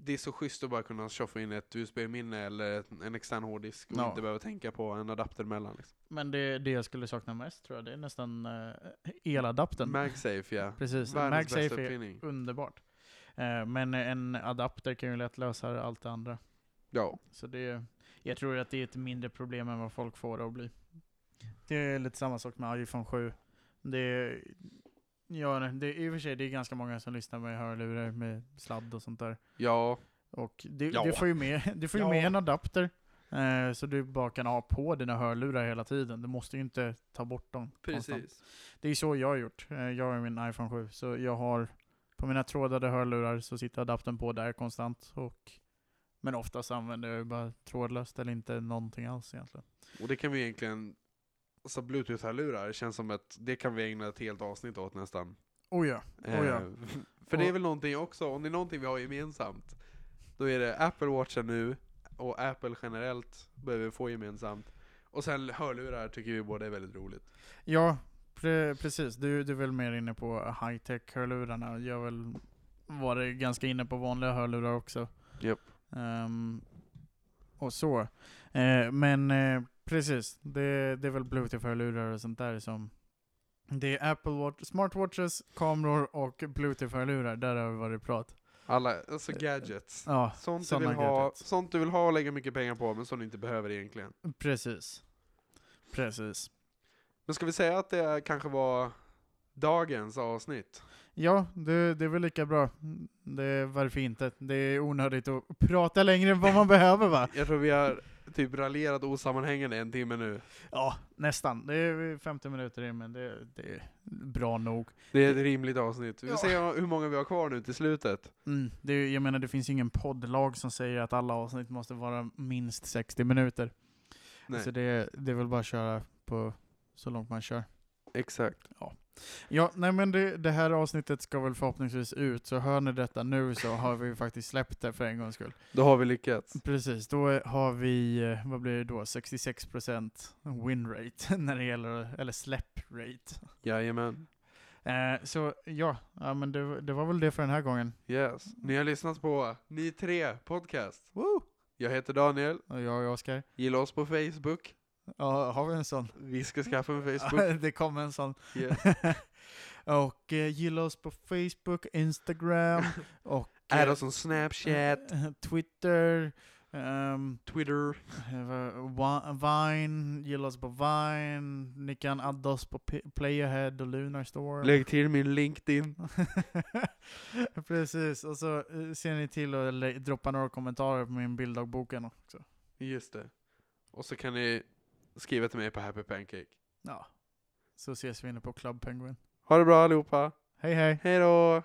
det är så schysst att bara kunna tjoffa in ett USB-minne eller en extern hårddisk och Ja. inte behöva tänka på en adapter emellan. Liksom. Men det, det jag skulle sakna mest tror jag, det är nästan uh, eladaptern. MagSafe ja. Precis, Världens MagSafe är uppfinning. underbart. Eh, men en adapter kan ju lätt lösa allt det andra. Ja. Så det, jag tror att det är ett mindre problem än vad folk får det att bli. Det är lite samma sak med iPhone 7. Det är, ja, det är i och för sig det är ganska många som lyssnar med hörlurar med sladd och sånt där. Ja. Och det, Ja. du får ju med, du får ju Ja. med en adapter. Eh, så du bara kan ha på dina hörlurar hela tiden. Du måste ju inte ta bort dem. konstant. Precis. Det är så jag har gjort. Eh, Jag har min iPhone 7, så jag har på mina trådade hörlurar så sitter adaptern på där konstant. Och, men oftast använder jag ju bara trådlöst eller inte någonting alls egentligen. Och det kan vi egentligen, alltså bluetooth-hörlurar känns som att det kan vi ägna ett helt avsnitt åt nästan. Oh ja, oh ja. Eh, [LAUGHS] För det är väl någonting också, om det är någonting vi har gemensamt, då är det Apple Watchen nu, och Apple generellt behöver vi få gemensamt. Och sen hörlurar tycker vi båda är väldigt roligt. Ja, pre precis. Du, du är väl mer inne på high-tech-hörlurarna. Jag har väl varit ganska inne på vanliga hörlurar också. Japp. Ehm, och så. Eh, men eh, precis, det, det är väl bluetooth-hörlurar och sånt där som... Det är Apple Watch, smartwatches, kameror och bluetooth-hörlurar. Där har vi varit prat. Alla, alltså gadgets. Ja, Sånt du, vill ha, gadgets. sånt du vill ha och lägga mycket pengar på, men som du inte behöver egentligen. precis. Precis. Men ska vi säga att det kanske var dagens avsnitt? Ja, det, det är väl lika bra. Det, varför inte? Det är onödigt att prata längre än vad man behöver va? [LAUGHS] Jag tror vi har typ raljerat osammanhängande en timme nu. Ja, nästan. Det är 50 minuter in, men det, det är bra nog. Det är ett rimligt avsnitt. Vi får Ja. se hur många vi har kvar nu till slutet. Mm, det, jag menar, det finns ingen poddlag som säger att alla avsnitt måste vara minst 60 minuter. Nej, Så det, det är väl bara att köra på så långt man kör. exakt. Ja, nej men det, det här avsnittet ska väl förhoppningsvis ut, så hör ni detta nu så har vi faktiskt släppt det för en gångs skull. Då har vi lyckats. Precis, då har vi, eh, vad blir det då, 66% win rate [LAUGHS] när det gäller, eller släpp rate. Jajamän. Eh, så ja, ja men det, det var väl det för den här gången. Yes. Ni har lyssnat på Ni tre podcast. Woo! Jag heter Daniel. Och jag är Oskar. Gilla oss på Facebook. Ja, har vi en sån? Vi ska skaffa en Facebook. [LAUGHS] det kom en sån. Yes. [LAUGHS] och eh, gilla oss på Facebook, Instagram [LAUGHS] och eh, Add oss on Snapchat, Twitter, ehm, Twitter. eh, Vine, gilla oss på Vine, ni kan adda oss på P- Playahead och Lunarstorm. Lägg till min LinkedIn. Precis, och så eh, ser ni till att droppa några kommentarer på min bilddagboken också. Just det. Och så kan ni skriva till mig på Happy Pancake. Ja, så ses vi inne på Club Penguin. Ha det bra allihopa. Hej hej! Hej då!